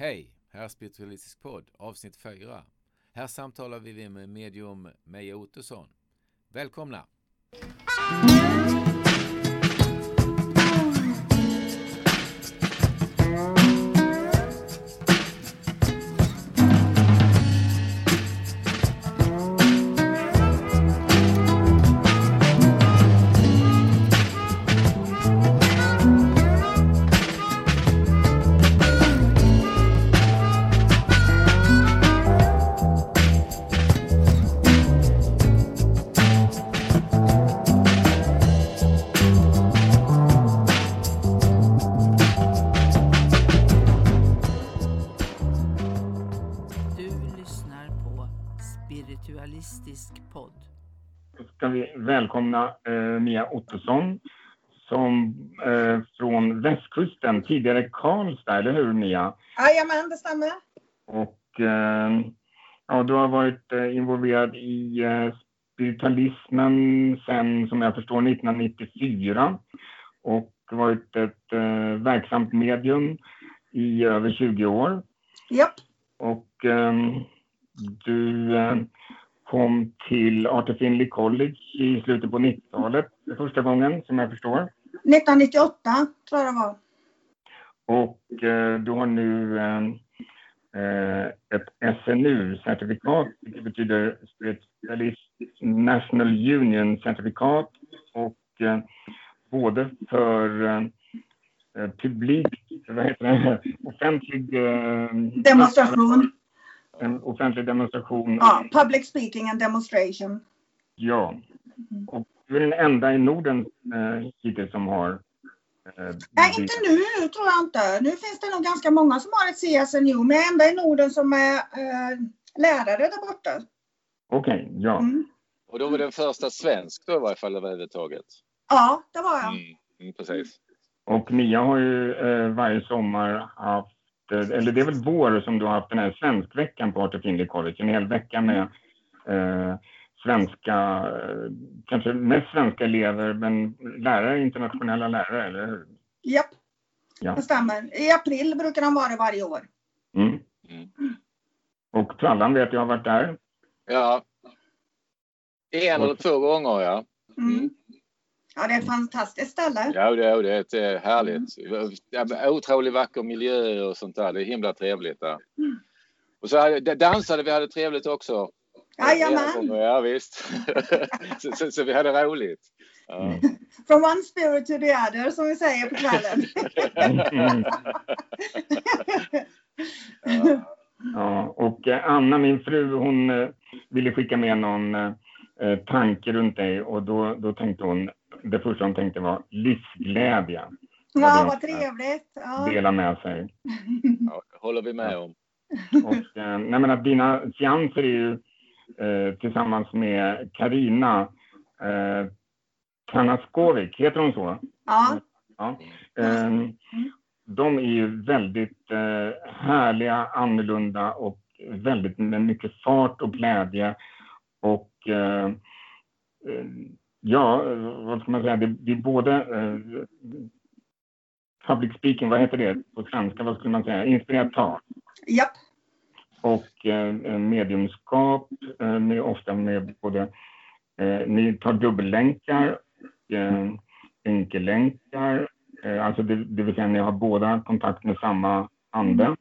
Hej! Här är Spiritualistisk podd, avsnitt 4. Här samtalar vi med medium Meja Ottosson. Välkomna! Välkomna eh, Mia Ottosson som eh, från västkusten, tidigare Karlstad, eller hur Mia? Jajamän, det stämmer. Och eh, ja, du har varit eh, involverad i eh, spiritualismen sedan, som jag förstår, 1994 och varit ett eh, verksamt medium i över 20 år. Japp. Och du kom till Arthur Findlay College i slutet på 90-talet för första gången, som jag förstår. 1998 tror jag det var. Och eh, du har nu eh, eh, ett SNU-certifikat, vilket betyder Spiritualist National Union-certifikat. Och eh, både för eh, eh, publik, vad heter det, offentlig, eh, Demonstration. En offentlig demonstration. Ja, public speaking and demonstration. Ja. Och du är den enda i Norden eh, hittills som har... Eh, Nej, inte nu tror jag inte. Nu finns det nog ganska många som har ett CSNU, men jag är enda i Norden som är eh, lärare där borta. Okej, ja. Mm. Och då var den första svensk då i varje fall överhuvudtaget. Ja, det var jag. Mm, mm, precis. Och Mia har ju eh, varje sommar haft, eller det är väl vår som du har haft den här svenskveckan på Arthur Findlay College. En hel vecka med eh, svenska, eh, kanske mest svenska elever, men lärare, internationella lärare, eller hur? Japp, Ja. det stämmer. I april brukar de vara varje år. Mm. Mm. Och Trallan vet jag har varit där. Ja. En eller två gånger ja. Mm. Mm. Ja, det är ett fantastiskt ställe. Ja, det är, det är ett, eh, härligt. Men Otroligt vacker miljö och sånt där. Det är himla trevligt där. Och så hade, dansade vi hade trevligt också. Jajamän. Ja, visst. så, så, så vi hade roligt. Ja. From one spirit to the other, som vi säger på kvällen. Mm. Ja. Ja, och eh, Anna, min fru, hon eh, ville skicka med någon tanke runt dig och då, då tänkte hon, det första hon tänkte var livsglädje. Ja, vad trevligt. Ja. Dela med sig. Ja, håller vi med om. Och, eh, nej, men att dina seanser är ju eh, tillsammans med Karina eh, Kanaskovic, heter hon så? Ja, Ja. Eh, de är ju väldigt eh, härliga, annorlunda och väldigt med mycket fart och glädje. Och eh, eh, ja, vad ska man säga, det, det är både eh, public speaking, vad heter det på svenska, vad skulle man säga, inspiratör japp. och eh, mediumskap, eh, med, ofta med både, eh, ni tar dubbellänkar, eh, enkellänkar, eh, alltså det, det vill säga ni har båda kontakt med samma ande.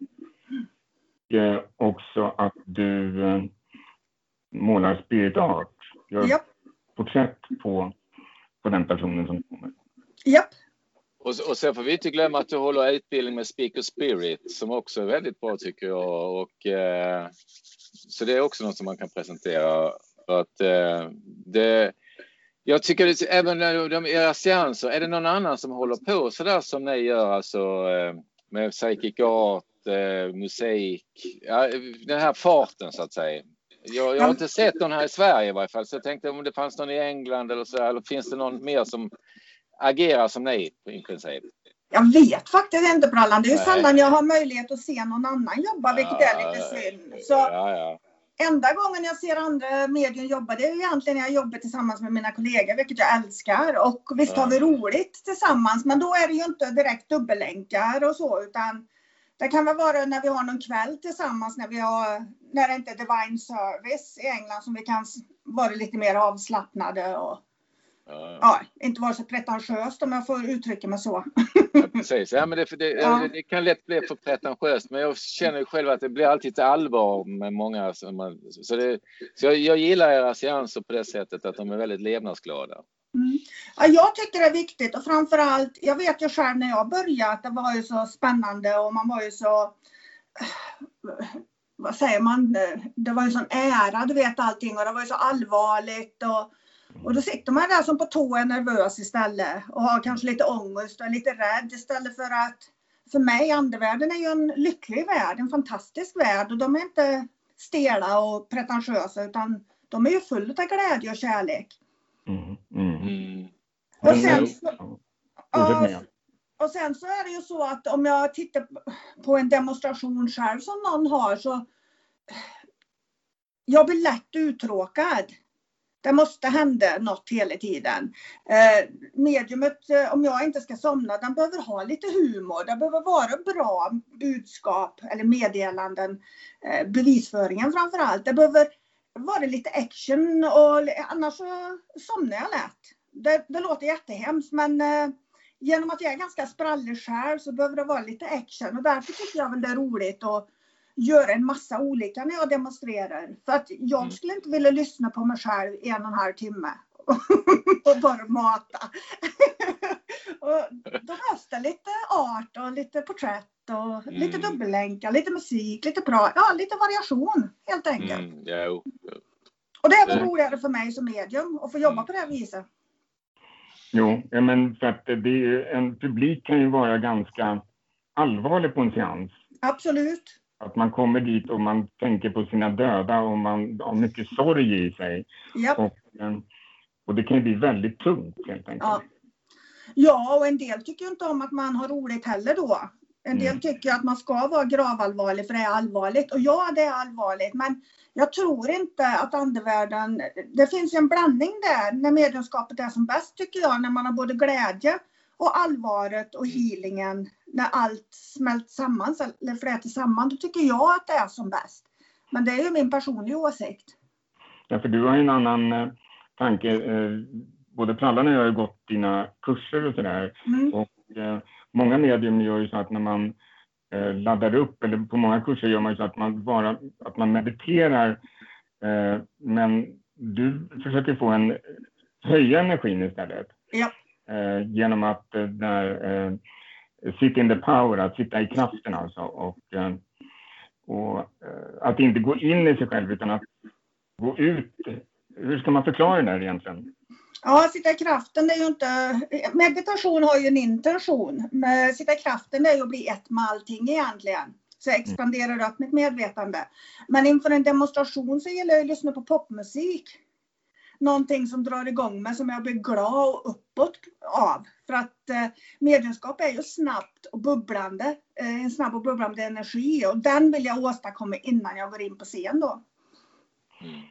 Eh, också att du eh, målar spirit art, Japp porträtt på, på den personen som kommer. Japp. Och, och sen får vi inte glömma att du håller utbildning med Speaker Spirit som också är väldigt bra tycker jag. Och, eh, så det är också något som man kan presentera. För att, eh, det, jag tycker det, även när de, era seanser, är det någon annan som håller på så där som ni gör alltså eh, med psychic art, eh, musik, ja, den här farten så att säga. Jag, jag har inte sett någon här i Sverige i varje fall så jag tänkte om det fanns någon i England eller så eller finns det någon mer som agerar som ni i princip? Jag vet faktiskt inte Brallan. Det är ju Nej. sällan jag har möjlighet att se någon annan jobba, vilket är lite synd. Så Ja, ja. enda gången jag ser andra medier jobba, det är egentligen när jag jobbar tillsammans med mina kollegor, vilket jag älskar. Och visst har vi roligt tillsammans, men då är det ju inte direkt dubbellänkar och så, utan Det kan väl vara när vi har någon kväll tillsammans när vi har, när det inte är divine service i England som vi kan vara lite mer avslappnade och Ja, ja, inte vara så pretentiöst om jag får uttrycka mig så. ja, precis. Ja, men det, det, Ja. det kan lätt bli för pretentiöst, men jag känner själv att det blir alltid ett allvar med många. Man, så det, så jag, jag gillar era seanser på det sättet att de är väldigt levnadsglada. Mm. Ja, jag tycker det är viktigt och framförallt, jag vet ju själv när jag började att det var ju så spännande och man var ju så, eh, vad säger man, eh, det var ju sån ära, du vet allting och det var ju så allvarligt och, och då sitter man där som på tå är nervös istället och har kanske lite ångest och är lite rädd istället för att för mig, andevärlden är ju en lycklig värld, en fantastisk värld och de är inte stela och pretentiösa utan de är ju fulla av glädje och kärlek. Mm. Mm. Mm. Och sen, så, med. och sen så är det ju så att om jag tittar på en demonstration själv som någon har så jag blir lätt uttråkad. Det måste hända något hela tiden. Eh, mediumet, eh, om jag inte ska somna, den behöver ha lite humor. Det behöver vara bra budskap eller meddelanden. Eh, bevisföringen framför allt. Det behöver vara lite action och annars så somnar jag lätt. Det, det låter jättehemskt men eh, genom att jag är ganska sprallig själv så behöver det vara lite action och därför tycker jag väl det är roligt att göra en massa olika när jag demonstrerar. För att jag Mm. skulle inte vilja lyssna på mig själv i en och en halv timme och bara mata. och då behövs det lite art och lite porträtt och lite Mm. dubbellänkar, lite musik, lite bra, ja lite variation helt enkelt. Mm, jo. Och det är väl Mm. roligare för mig som medium att få jobba på det här viset. Jo, ja, men för att det är en publik kan ju vara ganska allvarlig på en seans. Absolut. Att man kommer dit och man tänker på sina döda och man har mycket sorg i sig. Ja. Och, eh, och det kan ju bli väldigt tungt helt enkelt. Ja. Ja, och en del tycker inte om att man har roligt heller då. En del Mm. tycker att man ska vara gravallvarlig för det är allvarligt. Och ja, det är allvarligt. Men jag tror inte att andevärlden... Det finns ju en blandning där när medlemskapet är som bäst tycker jag. När man har både glädje och allvaret och healingen. När allt smält samman, eller flätar samman. Då tycker jag att det är som bäst. Men det är ju min personliga åsikt. Därför du har ju en annan eh, tanke. Eh, både Prallan och jag har gått dina kurser och sådär. Mm. Och eh, många medium gör ju så att när man eh, laddar upp, eller på många kurser gör man ju så att man bara att man mediterar. Eh, men du försöker få en höja energin istället. Ja. Eh, genom att eh, där, sit in the power, att sitta i kraften alltså. Och, och att inte gå in i sig själv utan att gå ut. Hur ska man förklara det där egentligen? Ja, sitta i kraften är ju inte... Meditation har ju en intention. Men sitta kraften är ju att bli ett med allting egentligen. Så jag expanderar upp mitt medvetande. Men inför en demonstration så gillar jag att lyssna på popmusik. Någonting som drar igång mig, som jag blir glad och uppåt av. För att eh, mediumskap är ju snabbt och bubblande. Eh, en snabb och bubblande energi. Och den vill jag åstadkomma innan jag går in på scen då. Mm.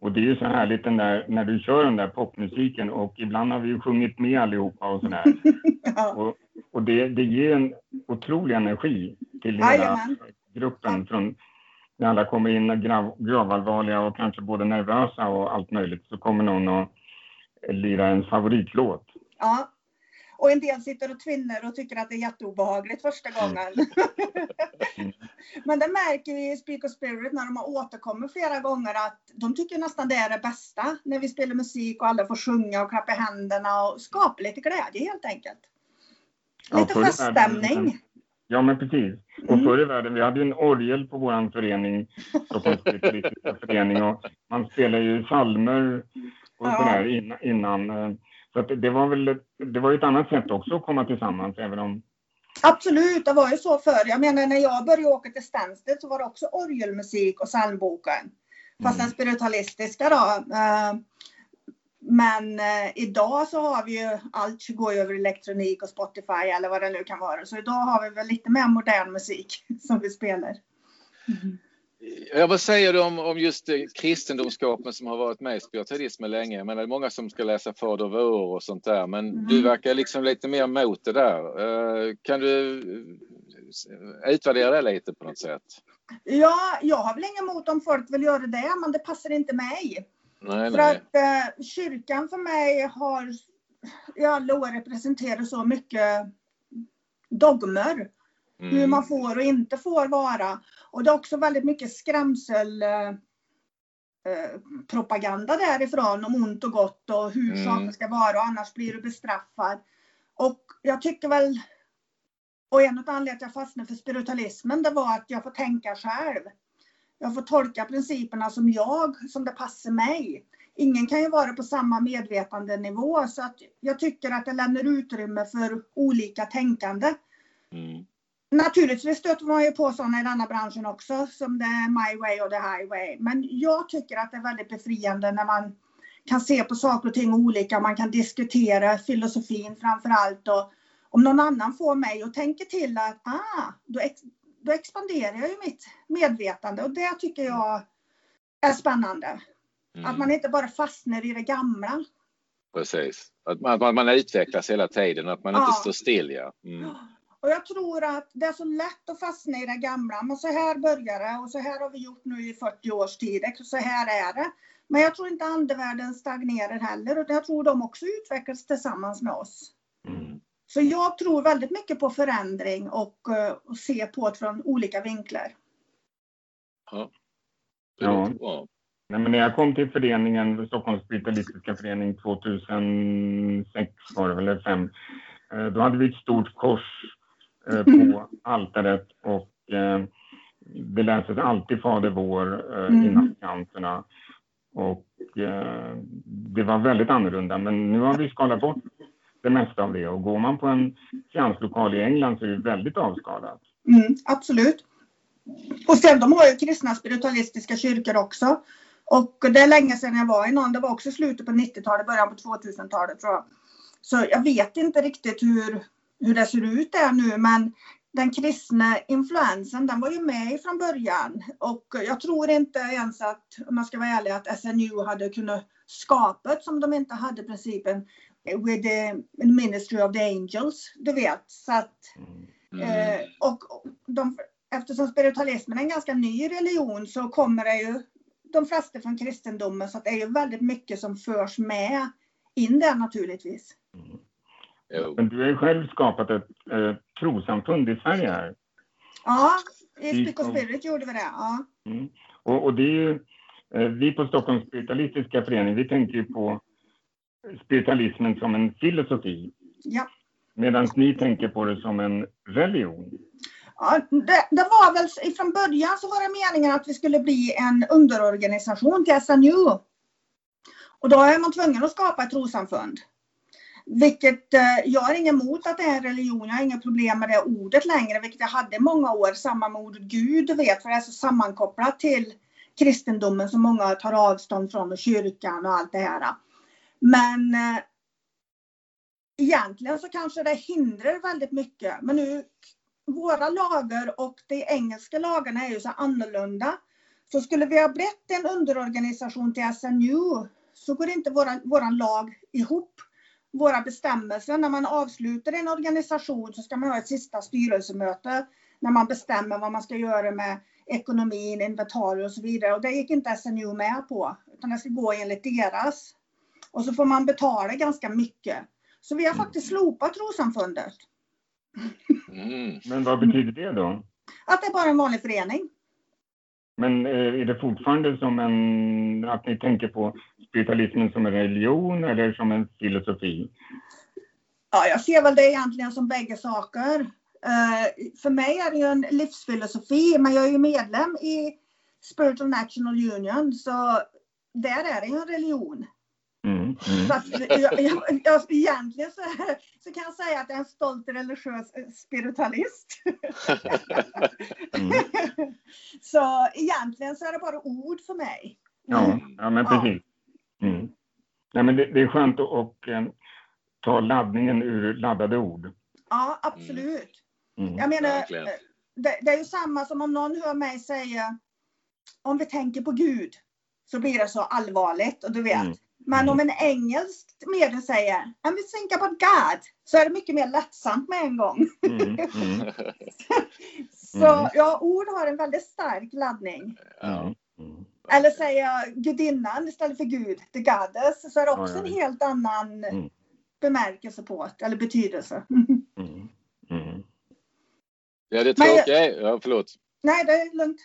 Och det är ju så härligt den där, när du kör den där popmusiken och ibland har vi ju sjungit med allihopa och sådär. Ja. Och, och det, det ger en otrolig energi till hela Jajamän. gruppen. Från, när alla kommer in och grav, gravallvarliga och kanske både nervösa och allt möjligt så kommer någon och lira ens favoritlåt. Ja. Och en del sitter och tvinner och tycker att det är jätteobehagligt första gången. Mm. Men det märker vi i Speak of Spirit när de har återkommit flera gånger att de tycker nästan det är det bästa när vi spelar musik och alla får sjunga och klappa händerna och skapa lite glädje helt enkelt. Ja, Lite i feststämning. Ja, men precis. Och Mm. förr i världen, vi hade ju en orgel på vår förening, Stockholms förening, och man spelade ju psalmer och Ja. sådär innan. innan. Så det- var väl det var ett annat sätt också att komma tillsammans, även om... Absolut, det var ju så förr. Jag menar när jag började åka till Stansted så var det också orgelmusik och psalmboken. Fast Mm. den spiritualistiska då. Eh, Men eh, idag så har vi ju allt går ju över elektronik och Spotify eller vad det nu kan vara. Så idag har vi väl lite mer modern musik som vi spelar. Ja, vad säger du om, om just eh, kristendomskapen som har varit med i spiritualismen länge? Menar, det är många som ska läsa Fader vår och sånt där, men Mm. du verkar liksom lite mer mot det där. Eh, Kan du utvärdera det lite på något sätt. Ja, jag har väl inget emot om folk vill göra det, men det passar inte mig. Nej, För nej. att eh, kyrkan för mig har i alla år representerat så mycket dogmer. Hur Mm. man får och inte får vara. Och det är också väldigt mycket skrämsel eh, eh, propaganda därifrån om ont och gott och hur Mm. saker ska vara och annars blir du bestraffad. Och jag tycker väl, och en av anledningarna att jag fastnade för spiritualismen det var att jag får tänka själv. Jag får tolka principerna som jag, som det passar mig. Ingen kan ju vara på samma medvetandenivå så att jag tycker att det lämnar utrymme för olika tänkande. Mm. Naturligtvis stöter man ju på sådana i denna branschen också, som det är my way och the highway. Men jag tycker att det är väldigt befriande när man kan se på saker och ting olika, man kan diskutera filosofin framför allt. Och om någon annan får mig att tänka till att ah, då, ex då expanderar jag ju mitt medvetande och det tycker jag är spännande. Mm. Att man inte bara fastnar i det gamla. Precis. Att man, att man utvecklas hela tiden, att man Ja. inte står still. Ja. Mm. Och jag tror att det är så lätt att fastna i det gamla. Men så här börjar det och så här har vi gjort nu i 40 års tid. Så här är det. Men jag tror inte andevärlden stagnerar heller. Utan jag tror de också utvecklas tillsammans med oss. Mm. Så jag tror väldigt mycket på förändring och, eh, och se på det från olika vinklar. Ja. Nej, men när jag kom till föreningen, Stockholms spiritualistiska förening 2006 var det väl, eller 5, då hade vi ett stort kors eh, på altaret och eh, det läses alltid Fader vår eh, Mm. innan seanserna. Och det var väldigt annorlunda, men nu har vi skalat bort det mesta av det och går man på en seanslokal i England så är det väldigt avskalat. Mm, absolut. Och sen de har ju kristna spiritualistiska kyrkor också. Och det är länge sedan jag var i någon. Det var också slutet på 90-talet, början på 2000-talet tror jag. Så jag vet inte riktigt hur, hur det ser ut där nu men den kristna influensen den var ju med från början. Och jag tror inte ens att, om man ska vara ärlig, att SNU hade kunnat skapa som de inte hade principen with the ministry of the angels. Du vet. Så att Mm. Eh, och de, eftersom spiritualismen är en ganska ny religion så kommer det ju de flesta från kristendomen så att det är ju väldigt mycket som förs med in där naturligtvis. Jo. Men du har ju själv skapat ett eh, trosamfund i Sverige här. Ja, i. Speak of Spirit gjorde vi det. Ja. Mm. Och, och det är ju, eh, vi på Stockholms spiritualistiska förening, vi tänker ju på spiritualismen som en filosofi. Ja. Medan ni tänker på det som en religion. Ja, det, det var väl ifrån början så var det meningen att vi skulle bli en underorganisation till SNU. Och då är man tvungen att skapa ett trossamfund. Vilket eh, jag har inget emot att det är en religion, jag har inga problem med det ordet längre, vilket jag hade i många år, samma med ordet Gud, du vet, för det är så sammankopplat till kristendomen som många tar avstånd från och kyrkan och allt det här. Men eh, egentligen så kanske det hindrar väldigt mycket. Men nu, våra lagar och de engelska lagarna är ju så annorlunda. Så skulle vi ha blivit en underorganisation till SNU så går inte våran, våran lag ihop. Våra bestämmelser, när man avslutar en organisation så ska man ha ett sista styrelsemöte när man bestämmer vad man ska göra med ekonomin, inventarier och så vidare. Och det gick inte SNU med på, utan det ska gå enligt deras. Och så får man betala ganska mycket. Så vi har faktiskt slopat trossamfundet. Mm. Men vad betyder det då? Att det är bara en vanlig förening. Men eh, är det fortfarande som en, att ni tänker på spiritualismen som en religion eller som en filosofi? Ja, jag ser väl det egentligen som bägge saker. Eh, för mig är det ju en livsfilosofi, men jag är ju medlem i Spiritual National Union, så där är det ju en religion. Mm, mm. Så att, jag, jag, jag, egentligen så, så kan jag säga att jag är en stolt religiös spiritualist. Mm. så egentligen så är det bara ord för mig. Ja, ja men Ja. precis. Mm. Nej, men det, det är skönt att och, eh, ta laddningen ur laddade ord. Ja, absolut. Mm. Jag menar, eh, det, det är ju samma som om någon hör mig säga om vi tänker på Gud så blir det så allvarligt och du vet. Mm. Men om en engelsk medium säger I'm think about God så är det mycket mer lättsamt med en gång. Mm, mm, Så Mm. ja, ord har en väldigt stark laddning. Ja. mm, mm. Eller säga gudinnan istället för Gud, the goddess, så är det också Ja, ja, en helt annan Mm. bemärkelse på det, eller betydelse. Mm, mm. Ja, det tråkiga är... Ja, förlåt. Nej, det är lugnt.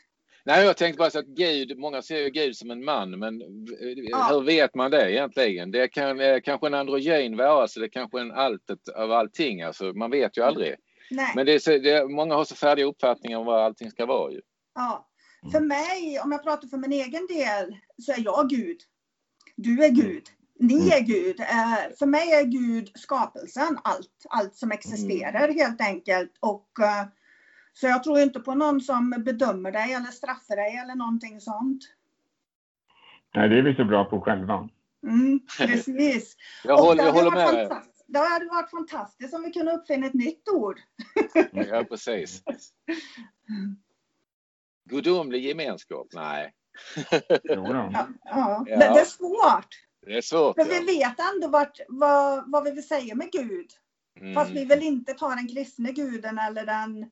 Nej, jag tänkte bara så att Gud, många ser ju Gud som en man, men eh, Ja. hur vet man det egentligen? Det kan eh, kanske en androgyn varelse, det är kanske en alltet av allting, alltså man vet ju aldrig. Nej. Men det är så, det, många har så färdiga uppfattningar om vad allting ska vara ju. Ja. För mig, om jag pratar för min egen del, så är jag Gud. Du är Gud. Ni Mm. är Gud. Eh, för mig är Gud skapelsen, allt, allt som existerar helt enkelt. Och, eh, så jag tror inte på någon som bedömer dig eller straffar dig eller någonting sånt. Nej, det är vi så bra på själva. Mm, precis. Jag håller, det jag håller med dig. Det hade varit fantastiskt om vi kunde uppfinna ett nytt ord. Ja, precis. Gudomlig gemenskap? Nej. Ja, ja. Ja. Det, det är svårt. det är svårt. För vi Ja. vet ändå vart, vad, vad vi vill säga med Gud. Fast vi Mm. vill inte ta den kristne guden eller den...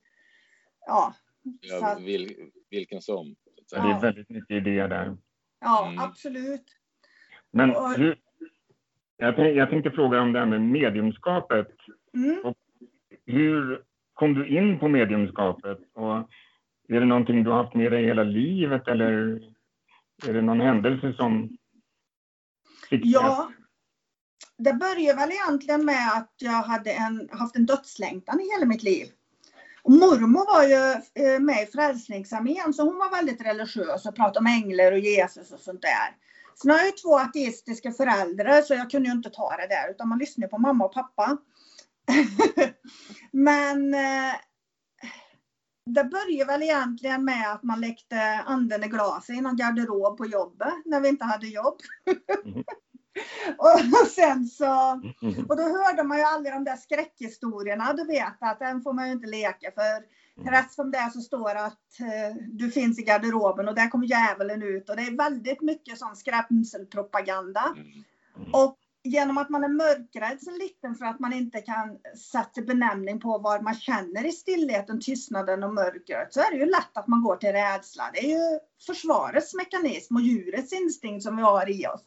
Ja, Ja, vil, vilken som. Det är väldigt mycket idéer där. ja Mm. absolut. Men Och- hur, jag, jag tänkte fråga om det här med mediumskapet. Mm. Hur kom du in på mediumskapet? Och är det någonting du har haft med dig hela livet eller är det någon händelse som fick Ja, det började väl egentligen med att jag hade en, haft en dödslängtan i hela mitt liv. Mormor var ju eh, med i Frälsningsarmén så hon var väldigt religiös och pratade om änglar och Jesus och sånt där. Sen har jag ju två ateistiska föräldrar så jag kunde ju inte ta det där utan man lyssnade på mamma och pappa. Men eh, det började väl egentligen med att man lekte anden i glaset i någon garderob på jobbet när vi inte hade jobb. Mm-hmm. Och sen så Mhm. och då hörde man ju aldrig de där skräckhistorierna. Du vet att den får man ju inte leka för rätt som det är så står det att eh, du finns i garderoben och där kommer djävulen ut. Och det är väldigt mycket sån skrämselpropaganda. Mm. Och genom att man är mörkrädd så liten för att man inte kan sätta benämning på vad man känner i stillheten, tystnaden och mörkret så är det ju lätt att man går till rädsla. Det är ju försvarets mekanism och djurets instinkt som vi har i oss.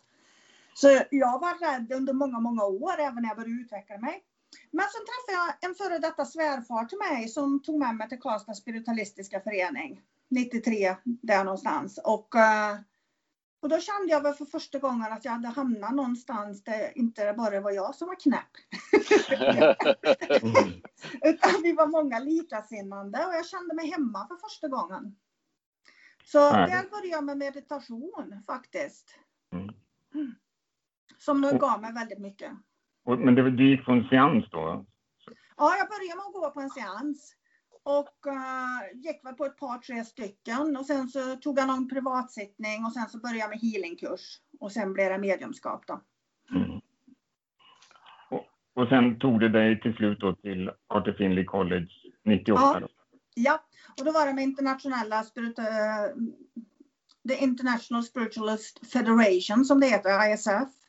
Så jag var rädd under många, många år även när jag började utveckla mig. Men sen träffade jag en före detta svärfar till mig som tog med mig till Karlstad spiritualistiska förening. 93 där någonstans. Och, eh, och då kände jag väl för första gången att jag hade hamnat någonstans där inte bara var jag som var knäpp. Mhm. Utan vi var många likasinnande och jag kände mig hemma för första gången. Så där började jag med meditation faktiskt. Mm. Som Och- gav mig väldigt mycket. Och- Men det, du gick på en seans då? Ja, jag började med att gå på en seans. Och uh, gick väl på ett par, tre stycken. Och sen så tog jag någon privatsittning och sen så började jag med healingkurs. Och sen blev det mediumskap då. Mm. Och, och sen tog det dig till slut då till Arthur Finley College 98? Ja. Då. Ja, och då var det med internationella spirit, eh, The International Spiritualist Federation som det heter, ISF.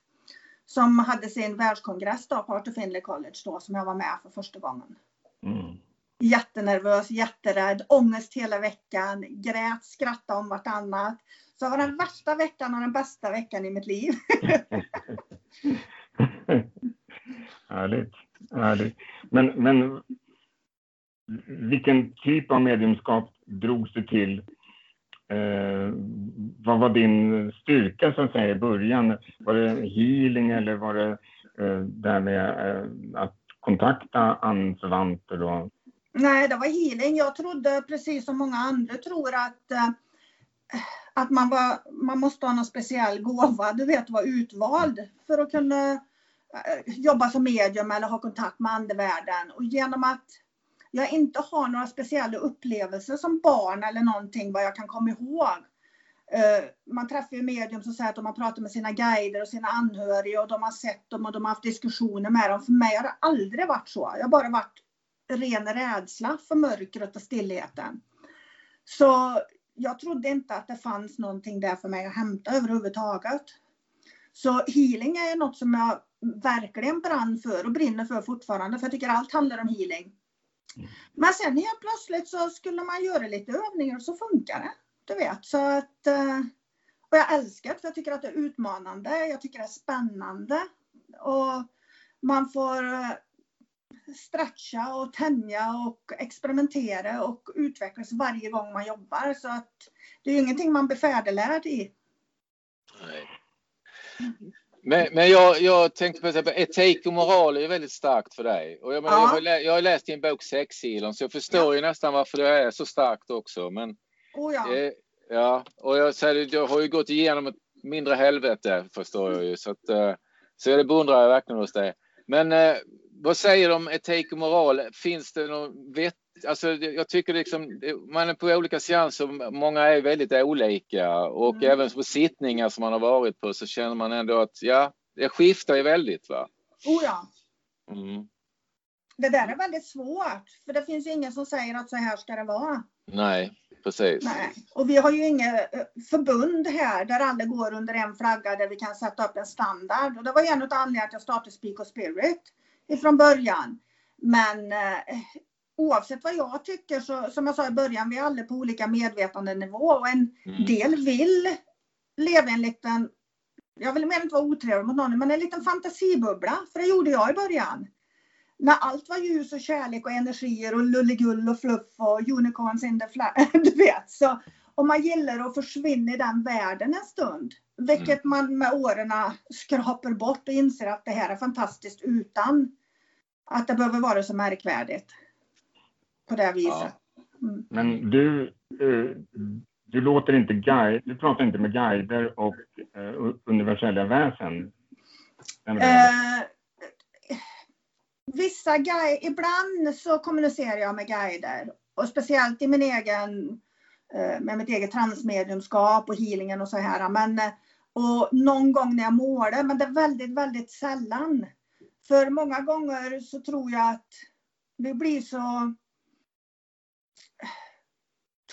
Som hade sin världskongress då på Arthur Finley College då som jag var med för första gången. Mm. Jättenervös, jätterädd, ångest hela veckan, grät, skrattade om vartannat. Så det var den värsta veckan och den bästa veckan i mitt liv. härligt, härligt. Men, men vilken typ av mediumskap drogs du till? Eh, vad var din styrka så att säga i början? Var det healing eller var det eh, det här med eh, att kontakta anförvanter? Och, Nej, det var healing. Jag trodde precis som många andra tror att, eh, att man, var, man måste ha någon speciell gåva, du vet, vara utvald för att kunna eh, jobba som medium eller ha kontakt med andevärlden. Och genom att jag inte har några speciella upplevelser som barn eller någonting vad jag kan komma ihåg. Eh, man träffar ju medium som säger att de har pratat med sina guider och sina anhöriga och de har sett dem och de har haft diskussioner med dem. För mig har det aldrig varit så. Jag har bara varit ren rädsla för mörkret och stillheten. Så jag trodde inte att det fanns någonting där för mig att hämta överhuvudtaget. Så healing är något som jag verkligen brann för och brinner för fortfarande, för jag tycker allt handlar om healing. Mm. Men sen helt plötsligt så skulle man göra lite övningar och så funkar det. Du vet, så att... eh, Och jag älskar det, för jag tycker att det är utmanande, jag tycker det är spännande. Och man får eh, stretcha och tänja och experimentera och utvecklas varje gång man jobbar. Så att det är ju ingenting man blir färdiglärd i. Nej. Men, men jag, jag tänkte på att etik och moral är ju väldigt starkt för dig. Och jag, menar, Ja. jag, har, lä- jag har läst din bok Sexkilen så jag förstår ju nästan varför det är så starkt också. Men, Oh ja. eh, ja, och jag, säger, jag har ju gått igenom ett mindre helvete förstår jag ju. Så, att, eh, så det beundrar jag verkligen hos dig. Men eh, vad säger du om etik och moral? Finns det någon vett... Alltså, jag tycker liksom, man är på olika seanser, många är väldigt olika och Mm. även på sittningar som man har varit på så känner man ändå att ja, det skiftar ju väldigt va. Oh ja. Mm. Det där är väldigt svårt, för det finns ju ingen som säger att så här ska det vara. Nej, precis. Nej. Och vi har ju inget eh, förbund här där alla går under en flagga där vi kan sätta upp en standard. Och det var en av anledningarna att jag startade Speak of Spirit ifrån början. Men eh, oavsett vad jag tycker så, som jag sa i början, vi är alla på olika medvetandenivå och en Mm. del vill leva en liten, jag vill mer inte vara otrevlig mot någon, men en liten fantasibubbla. För det gjorde jag i början. När allt var ljus och kärlek och energier och lulligull och fluff och unicorns in the flag. Du vet. Så, och man gillar att försvinna i den världen en stund. Vilket man med åren skrapar bort och inser att det här är fantastiskt utan att det behöver vara så märkvärdigt. På det viset. Mm. Men du, eh, du låter inte guide, du pratar inte med guider och eh, universella väsen. Eh, vissa guider, ibland så kommunicerar jag med guider. Och speciellt i min egen, eh, med mitt eget transmediumskap och healingen och så här. Men, och någon gång när jag målar, men det är väldigt, väldigt sällan. För många gånger så tror jag att vi blir så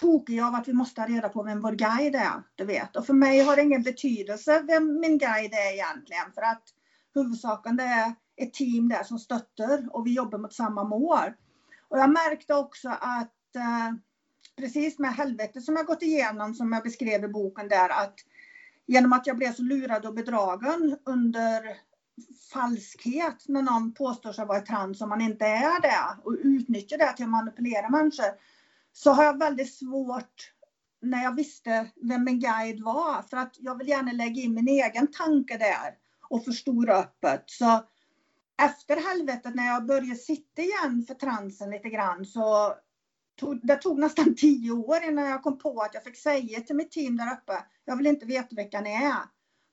tokiga av att vi måste ha reda på vem vår guide är. Du vet. Och för mig har det ingen betydelse vem min guide är egentligen. För att huvudsaken det är ett team där som stöttar och vi jobbar mot samma mål. Och jag märkte också att eh, precis med helvetet som jag gått igenom som jag beskrev i boken där att genom att jag blev så lurad och bedragen under falskhet när någon påstår sig vara trans om man inte är det och utnyttjar det till att manipulera människor så har jag väldigt svårt när jag visste vem min guide var för att jag vill gärna lägga in min egen tanke där och förstora öppet. Så efter helvetet när jag började sitta igen för transen lite grann så tog, det tog nästan tio år innan jag kom på att jag fick säga till mitt team där uppe, jag vill inte veta vilka ni är.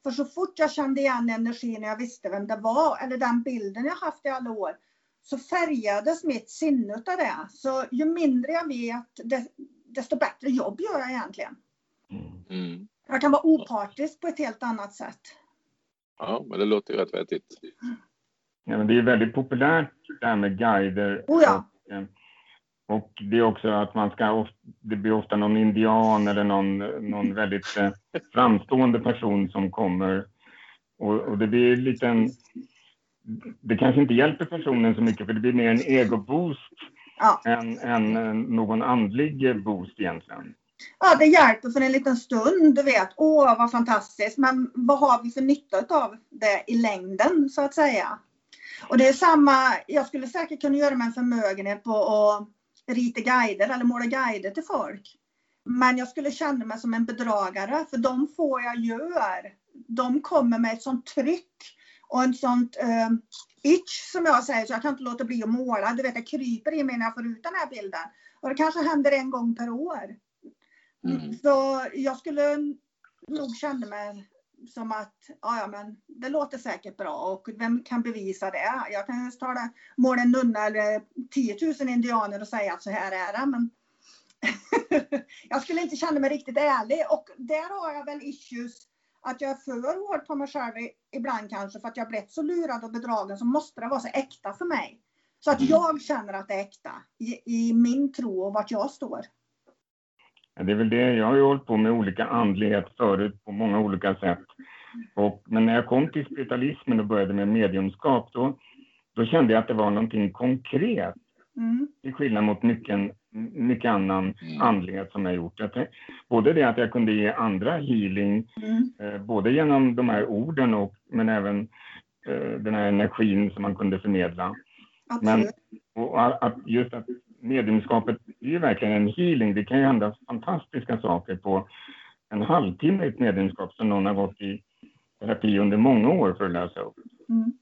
För så fort jag kände igen energin och jag visste vem det var, eller den bilden jag haft i alla år, så färgades mitt sinne av det. Så ju mindre jag vet, desto bättre jobb gör jag egentligen. Mm. Jag kan vara opartisk på ett helt annat sätt. Ja, men det låter ju rätt vettigt. Ja, men det är väldigt populärt det här med guider. Oh ja. och, eh, och det är också att man ska, det blir ofta någon indian eller någon, någon väldigt eh, framstående person som kommer. Och, och det blir en liten, det kanske inte hjälper personen så mycket för det blir mer en egoboost Ja. än, än eh, någon andlig boost egentligen. Ja, det hjälper för en liten stund, du vet. Åh, vad fantastiskt. Men vad har vi för nytta av det i längden, så att säga? Och det är samma, jag skulle säkert kunna göra mig en förmögenhet på att rita guider eller måla guider till folk. Men jag skulle känna mig som en bedragare, för de få jag gör, de kommer med ett sånt tryck och en sånt eh, itch som jag säger, så jag kan inte låta bli att måla. Du vet, det kryper i mig när jag får ut den här bilden. Och det kanske händer en gång per år. Mm. Så jag skulle nog känna mig som att, ja, ja men det låter säkert bra och vem kan bevisa det? Jag kan ju ta det, måla en nunna eller 10 000 indianer och säga att så här är det. Men jag skulle inte känna mig riktigt ärlig och där har jag väl issues att jag är för hård på mig själv ibland kanske för att jag blivit så lurad och bedragen så måste det vara så äkta för mig. Så att Mm. jag känner att det är äkta i, i min tro och vart jag står. Ja, det är väl det, jag har ju hållit på med olika andlighet förut på många olika sätt. Och, men när jag kom till spiritualismen och började med mediumskap, då, då kände jag att det var någonting konkret. Mm. Till skillnad mot mycket, mycket annan Mm. andlighet som jag gjort. Jag tänk, både det att jag kunde ge andra healing, Mm. eh, både genom de här orden och, men även eh, den här energin som man kunde förmedla. Absolut. Och a- att just att mediumskapet är ju verkligen en healing. Det kan ju hända fantastiska saker på en halvtimme i ett mediumskap som någon har gått i terapi under många år för att lösa upp. Mm.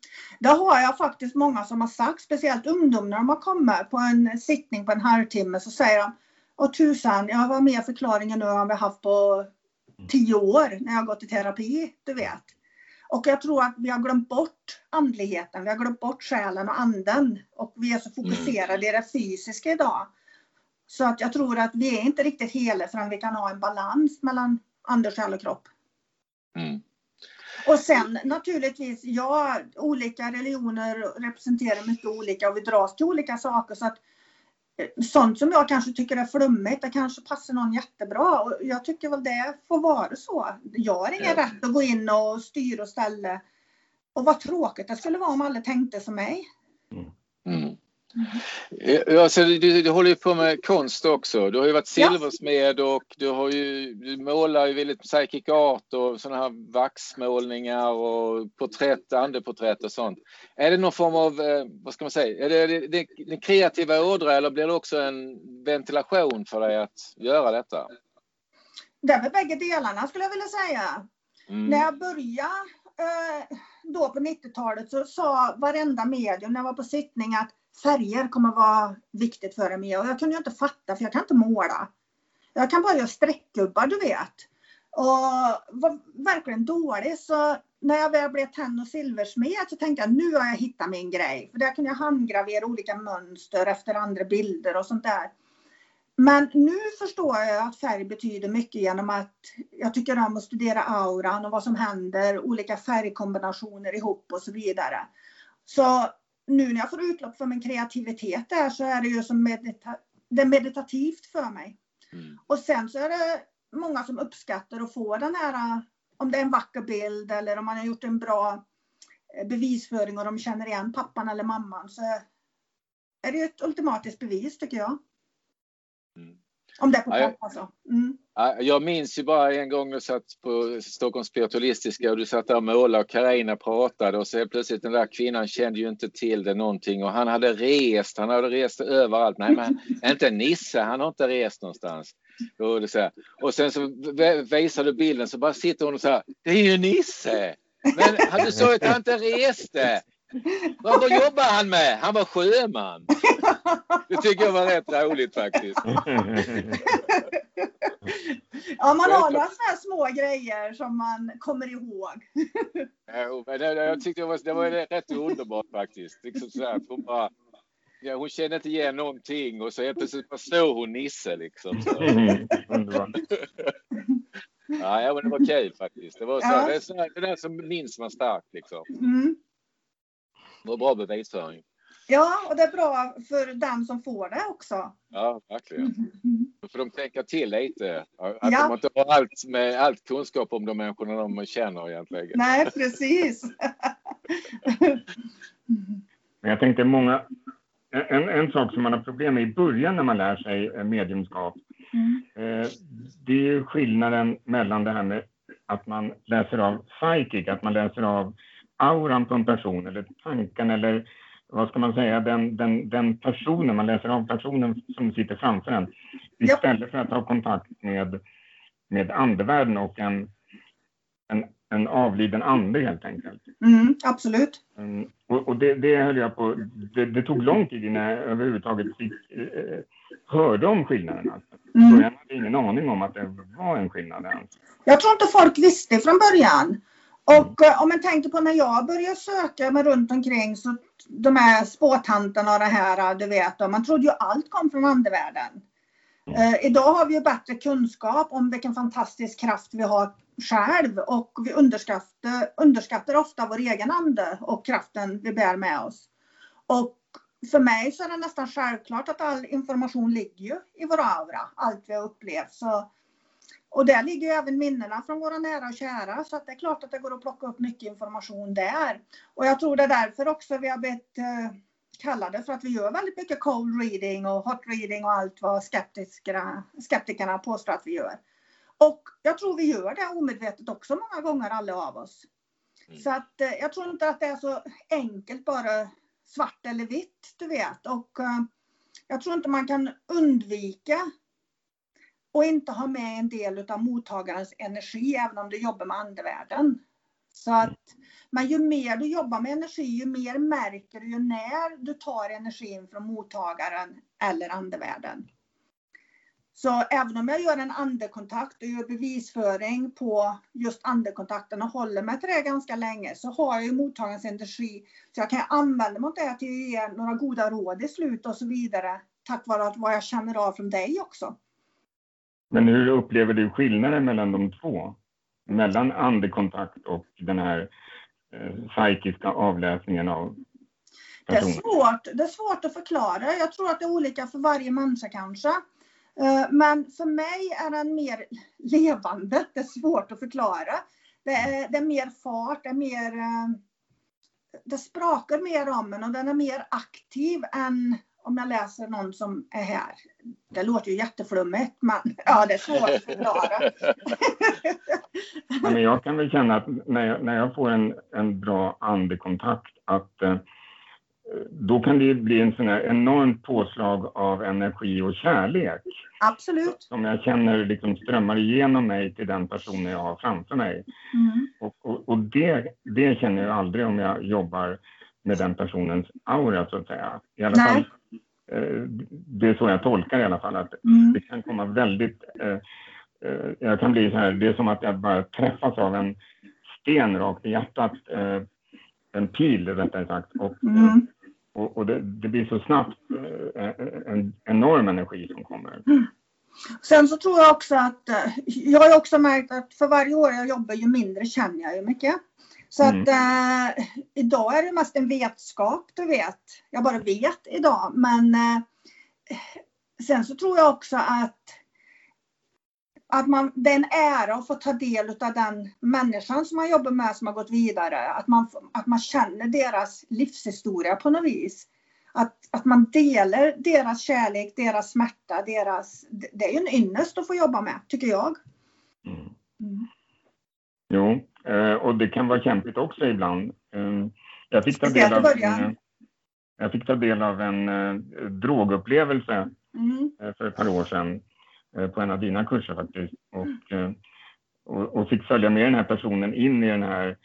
Det har jag faktiskt många som har sagt, speciellt ungdomar när de har kommit på en sittning på en halvtimme så säger de Åh tusan, jag har mer förklaringar nu än vi har haft på tio år när jag har gått i terapi, du vet. Och jag tror att vi har glömt bort andligheten, vi har glömt bort själen och anden. Och vi är så fokuserade i det fysiska idag. Så att jag tror att vi är inte riktigt hela förrän vi kan ha en balans mellan ande, själ och kropp. Mm. Och sen naturligtvis, ja, olika religioner representerar mycket olika och vi dras till olika saker. Så att eh, sånt som jag kanske tycker är flummigt, det kanske passar någon jättebra. Och jag tycker väl det får vara så. Jag har ingen Ja. rätt att gå in och styra och ställa. Och vad tråkigt det skulle vara om alla tänkte som mig. Mm. Ja, så du, du håller ju på med konst också. Du har ju varit silversmed och du, har ju, du målar ju väldigt psychic art och sådana här vaxmålningar och porträtt, andeporträtt och sånt. Är det någon form av, eh, vad ska man säga, är det, det, det, det kreativa ådra eller blir det också en ventilation för dig att göra detta? Det är väl bägge delarna skulle jag vilja säga. Mm. När jag började eh, då på 90-talet så sa varenda medium när jag var på sittning att färger kommer vara viktigt för mig. Och jag kunde ju inte fatta för jag kan inte måla. Jag kan bara göra streckgubbar du vet. Och var verkligen dålig. Så när jag väl blev tenn och silversmed så tänkte jag nu har jag hittat min grej. För där kunde jag handgravera olika mönster efter andra bilder och sånt där. Men nu förstår jag att färg betyder mycket genom att jag tycker om att studera auran och vad som händer, olika färgkombinationer ihop och så vidare. Så nu när jag får utlopp för min kreativitet där så är det ju som medita det meditativt för mig. Mm. Och sen så är det många som uppskattar att få den här, om det är en vacker bild eller om man har gjort en bra eh, bevisföring och de känner igen pappan eller mamman så är det ett ultimatiskt bevis tycker jag. Mm. Om det är på Ja, jag- plats alltså. Mm. Ja, Jag minns ju bara en gång jag satt på Stockholms spiritualistiska och du satt där och målade och Carina pratade och så plötsligt den där kvinnan kände ju inte till det någonting och han hade rest, han hade rest överallt. Nej men inte Nisse, han har inte rest någonstans. Och, det så här. och sen så visar du bilden så bara sitter hon och säger det är ju Nisse! Men han- du sa ju att han inte reste! Vad, vad jobbar han med? Han var sjöman. Det tycker jag var rätt roligt faktiskt. Ja, man har några sådana här små grejer som man kommer ihåg. Ja, men det, jag tyckte det var, det var rätt underbart faktiskt. Liksom så här, att hon, bara, ja, hon kände inte igen någonting och så helt plötsligt såg hon Nisse. Liksom. Ja, ja, men det var kul faktiskt. Det, var så, Ja. det, är så, det där som minns man starkt. Liksom. Mm. Det var bra bevisföring. Ja, och det är bra för den som får det också. Ja, verkligen. Då får de tänka till lite. Att Ja. de inte har allt, med, allt kunskap om de människorna de känner egentligen. Nej, precis. Men jag tänkte många... En, en sak som man har problem med i början när man lär sig eh, mediumskap, Mm. eh, det är ju skillnaden mellan det här med att man läser av psychic, att man läser av auran på en person eller tanken eller vad ska man säga, den, den, den personen, man läser av personen som sitter framför en Ja. istället för att ha kontakt med, med andevärlden och en, en, en avliden ande helt enkelt. Mm, absolut. Mm, och och det, det höll jag på, det, det tog lång tid innan jag överhuvudtaget fick, eh, hörde om skillnaden. Alltså. Mm. Så jag hade ingen aning om att det var en skillnad ens. Jag tror inte folk visste från början. Och eh, om man tänker på när jag började söka mig runt omkring så de här spåtanterna och det här, du vet, man trodde ju allt kom från andevärlden. Eh, idag har vi ju bättre kunskap om vilken fantastisk kraft vi har själv och vi underskattar, underskattar ofta vår egen ande och kraften vi bär med oss. Och för mig så är det nästan självklart att all information ligger ju i vår aura, allt vi har upplevt. Så Och där ligger ju även minnena från våra nära och kära. Så att det är klart att det går att plocka upp mycket information där. Och jag tror det är därför också vi har blivit eh, kallade för att vi gör väldigt mycket cold reading och hot reading och allt vad skeptikerna, skeptikerna påstår att vi gör. Och jag tror vi gör det omedvetet också många gånger alla av oss. Mm. Så att eh, jag tror inte att det är så enkelt bara svart eller vitt, du vet. Och eh, jag tror inte man kan undvika och inte ha med en del av mottagarens energi även om du jobbar med andevärlden. Så att, men ju mer du jobbar med energi, ju mer märker du ju när du tar energin från mottagaren eller andevärlden. Så även om jag gör en andekontakt och gör bevisföring på just andekontakten och håller mig till det ganska länge så har jag ju mottagarens energi. Så jag kan använda mig av det till att ge några goda råd i slutet och så vidare. Tack vare vad jag känner av från dig också. Men hur upplever du skillnaden mellan de två? Mellan andekontakt och den här eh, psykiska avläsningen av personer? Det är, svårt, det är svårt att förklara. Jag tror att det är olika för varje människa kanske. Eh, men för mig är den mer levande. Det är svårt att förklara. Det är, det är mer fart, det är mer... Eh, det sprakar mer om en och den är mer aktiv än om jag läser någon som är här. Det låter ju jätteflummigt men ja, det är svårt att förklara. ja, men jag kan väl känna att när jag, när jag får en, en bra andekontakt att eh, då kan det bli en sån här enormt påslag av energi och kärlek. Absolut. Som jag känner liksom strömmar igenom mig till den personen jag har framför mig. Mm. Och, och, och, det, det känner jag aldrig om jag jobbar med den personens aura så att säga. I alla Nej. fall, det är så jag tolkar i alla fall, att mm. det kan komma väldigt... Eh, eh, jag kan bli så här, det är som att jag bara träffas av en sten rakt i hjärtat. Eh, en pil rättare sagt. Och, mm. och, och det, det, blir så snabbt eh, en enorm energi som kommer. Mm. Sen så tror jag också att, eh, jag har också märkt att för varje år jag jobbar ju mindre känner jag ju mycket. Så mm. att eh, idag är det mest en vetskap, du vet. Jag bara vet idag. Men eh, sen så tror jag också att att man, det är en ära att få ta del av den människan som man jobbar med som har gått vidare. Att man, att man känner deras livshistoria på något vis. Att, att man delar deras kärlek, deras smärta, deras... Det är ju en ynnest att få jobba med, tycker jag. Mm. Mm. Jo, och det kan vara kämpigt också ibland. Eh, jag fick ta del av en, jag fick ta del av en eh, drogupplevelse mm. för ett par år sedan Eh, på en av dina kurser faktiskt. Och, eh, och, och, fick följa med den här personen in i den här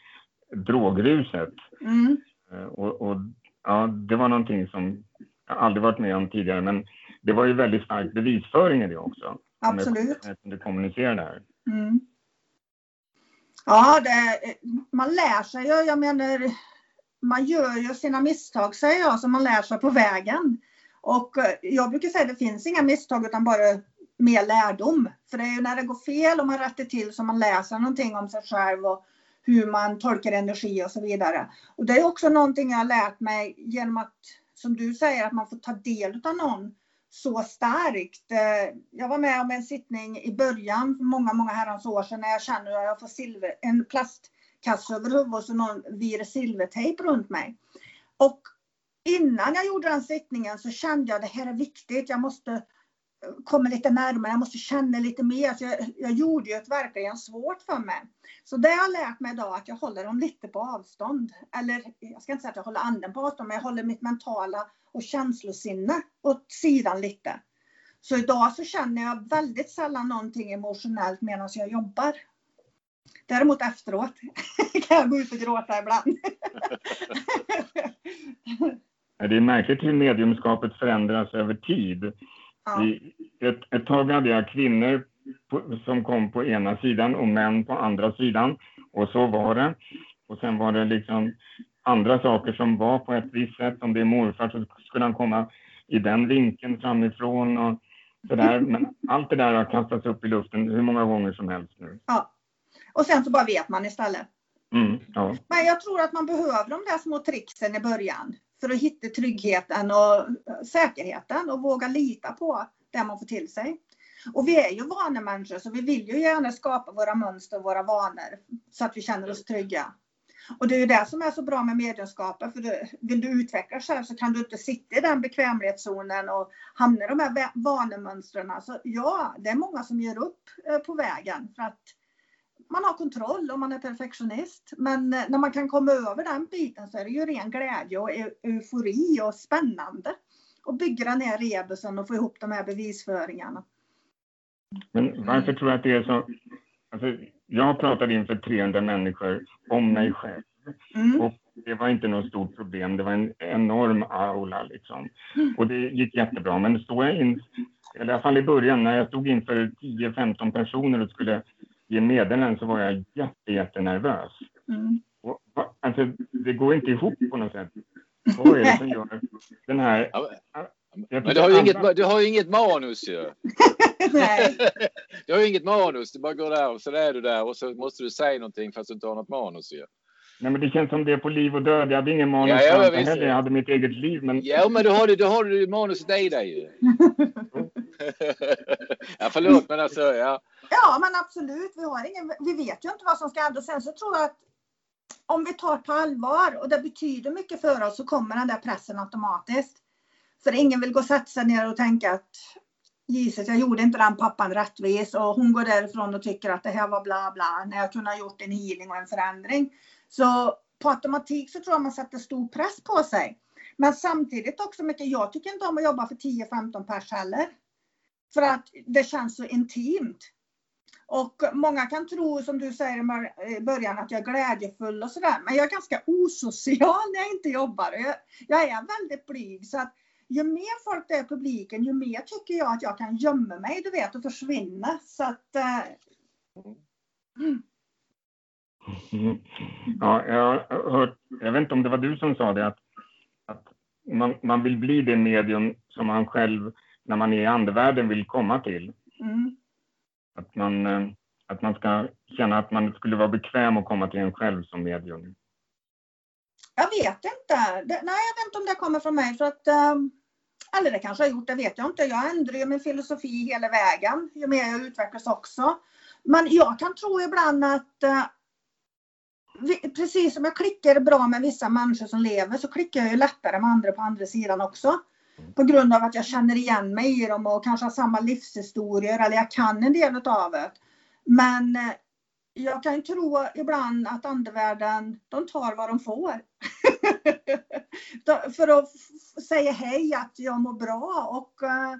drogruset. Mm. Eh, och, och, ja, det var någonting som jag aldrig varit med om tidigare, men det var ju väldigt stark bevisföring i det också. Absolut. Jag kunde kommunicera det här. Mm. Ja, det, eh, man lär sig ju. Jag menar, man gör ju sina misstag säger jag, som man lär sig på vägen. Och eh, jag brukar säga att det finns inga misstag utan bara mer lärdom. För det är ju när det går fel och man rättar till som man läser någonting om sig själv och hur man tolkar energi och så vidare. Och det är också någonting jag har lärt mig genom att, som du säger, att man får ta del av någon så starkt. Eh, jag var med om en sittning i början, för många, många herrans år sedan, när jag känner att jag får silver, en plastkasse över huvudet och så någon vir silvertejp runt mig. Och innan jag gjorde den sittningen så kände jag att det här är viktigt. Jag måste kommer lite närmare, jag måste känna lite mer. Så jag, jag gjorde ju ett verkligen svårt för mig. Så det har jag lärt mig idag, att jag håller dem lite på avstånd. Eller jag ska inte säga att jag håller anden på avstånd, men jag håller mitt mentala och känslosinne åt sidan lite. Så idag så känner jag väldigt sällan någonting emotionellt medan jag jobbar. Däremot efteråt kan jag gå ut och gråta ibland. Det är märkligt hur mediumskapet förändras över tid. Ja. I, ett, ett tag hade jag kvinnor på, som kom på ena sidan och män på andra sidan. Och så var det. Och sen var det liksom andra saker som var på ett visst sätt. Om det är morfar så skulle han komma i den vinkeln framifrån och sådär. Men allt det där har kastats upp i luften hur många gånger som helst nu. Ja. Och sen så bara vet man istället. Mm, ja. Men jag tror att man behöver de där små tricksen i början för att hitta tryggheten och eh, säkerheten och våga lita på det man får till sig. Och vi är ju vanemänniskor så vi vill ju gärna skapa våra mönster och våra vanor så att vi känner oss trygga. Och det är ju det som är så bra med mediumskapet, för du, vill du utveckla själv så kan du inte sitta i den bekvämlighetszonen och hamna i de här vanemönstren. Så ja, det är många som ger upp eh, på vägen för att man har kontroll och man är perfektionist. Men eh, när man kan komma över den biten så är det ju ren glädje och eufori och spännande. Och bygga den här rebusen och få ihop de här bevisföringarna. Men varför tror du att det är så? Alltså, jag pratade inför 300 människor om mig själv. Mm. Och det var inte något stort problem. Det var en enorm aula liksom. Mm. Och det gick jättebra. Men stod jag in, i alla fall i början, när jag stod inför 10-15 personer och skulle ge meddelanden så var jag jätte, jättenervös. Mm. Och, alltså, det går inte ihop på något sätt. Vad är det som gör den här... Men du har, ju inget, du har ju inget manus ju. Nej. du har ju inget manus. Du bara går där och så är du där och så måste du säga någonting fast du inte har något manus ju. Nej, men det känns som det är på liv och död. Jag hade ingen manus ja, jag, heller. Jag hade mitt eget liv. Men... Ja, men du har du, du har du manuset i dig ju. ja, förlåt, men alltså, ja. Ja, men absolut. Vi, har ingen, vi vet ju inte vad som ska hända. Sen så tror jag att om vi tar på allvar och det betyder mycket för oss så kommer den där pressen automatiskt. För ingen vill gå och sätta sig ner och tänka att Jesus, jag gjorde inte den pappan rättvis och hon går därifrån och tycker att det här var bla bla när jag kunde ha gjort en healing och en förändring. Så på automatik så tror jag man sätter stor press på sig. Men samtidigt också mycket, jag tycker inte om att jobba för 10-15 pers heller. För att det känns så intimt. Och många kan tro, som du säger i början, att jag är glädjefull och sådär. Men jag är ganska osocial när jag inte jobbar. Jag, jag är väldigt blyg. Så att ju mer folk det är i publiken, ju mer tycker jag att jag kan gömma mig, du vet, och försvinna. Så att... Eh, mm. Ja, jag har hört, jag vet inte om det var du som sa det, att, att man, man vill bli det medium som man själv, när man är i andevärlden, vill komma till. Mm. Att, man, eh, att man ska känna att man skulle vara bekväm att komma till en själv som medium. Jag vet inte. Det, nej, jag vet inte om det kommer från mig. För att, eh, eller det kanske har gjort, det vet jag inte. Jag ändrar ju min filosofi hela vägen, ju mer jag utvecklas också. Men jag kan tro ibland att eh, precis som jag klickar bra med vissa människor som lever så klickar jag ju lättare med andra på andra sidan också. På grund av att jag känner igen mig i dem och kanske har samma livshistorier eller jag kan en del av det. Men eh, jag kan ju tro ibland att andevärlden, de tar vad de får. För att säga hej, att jag mår bra och eh,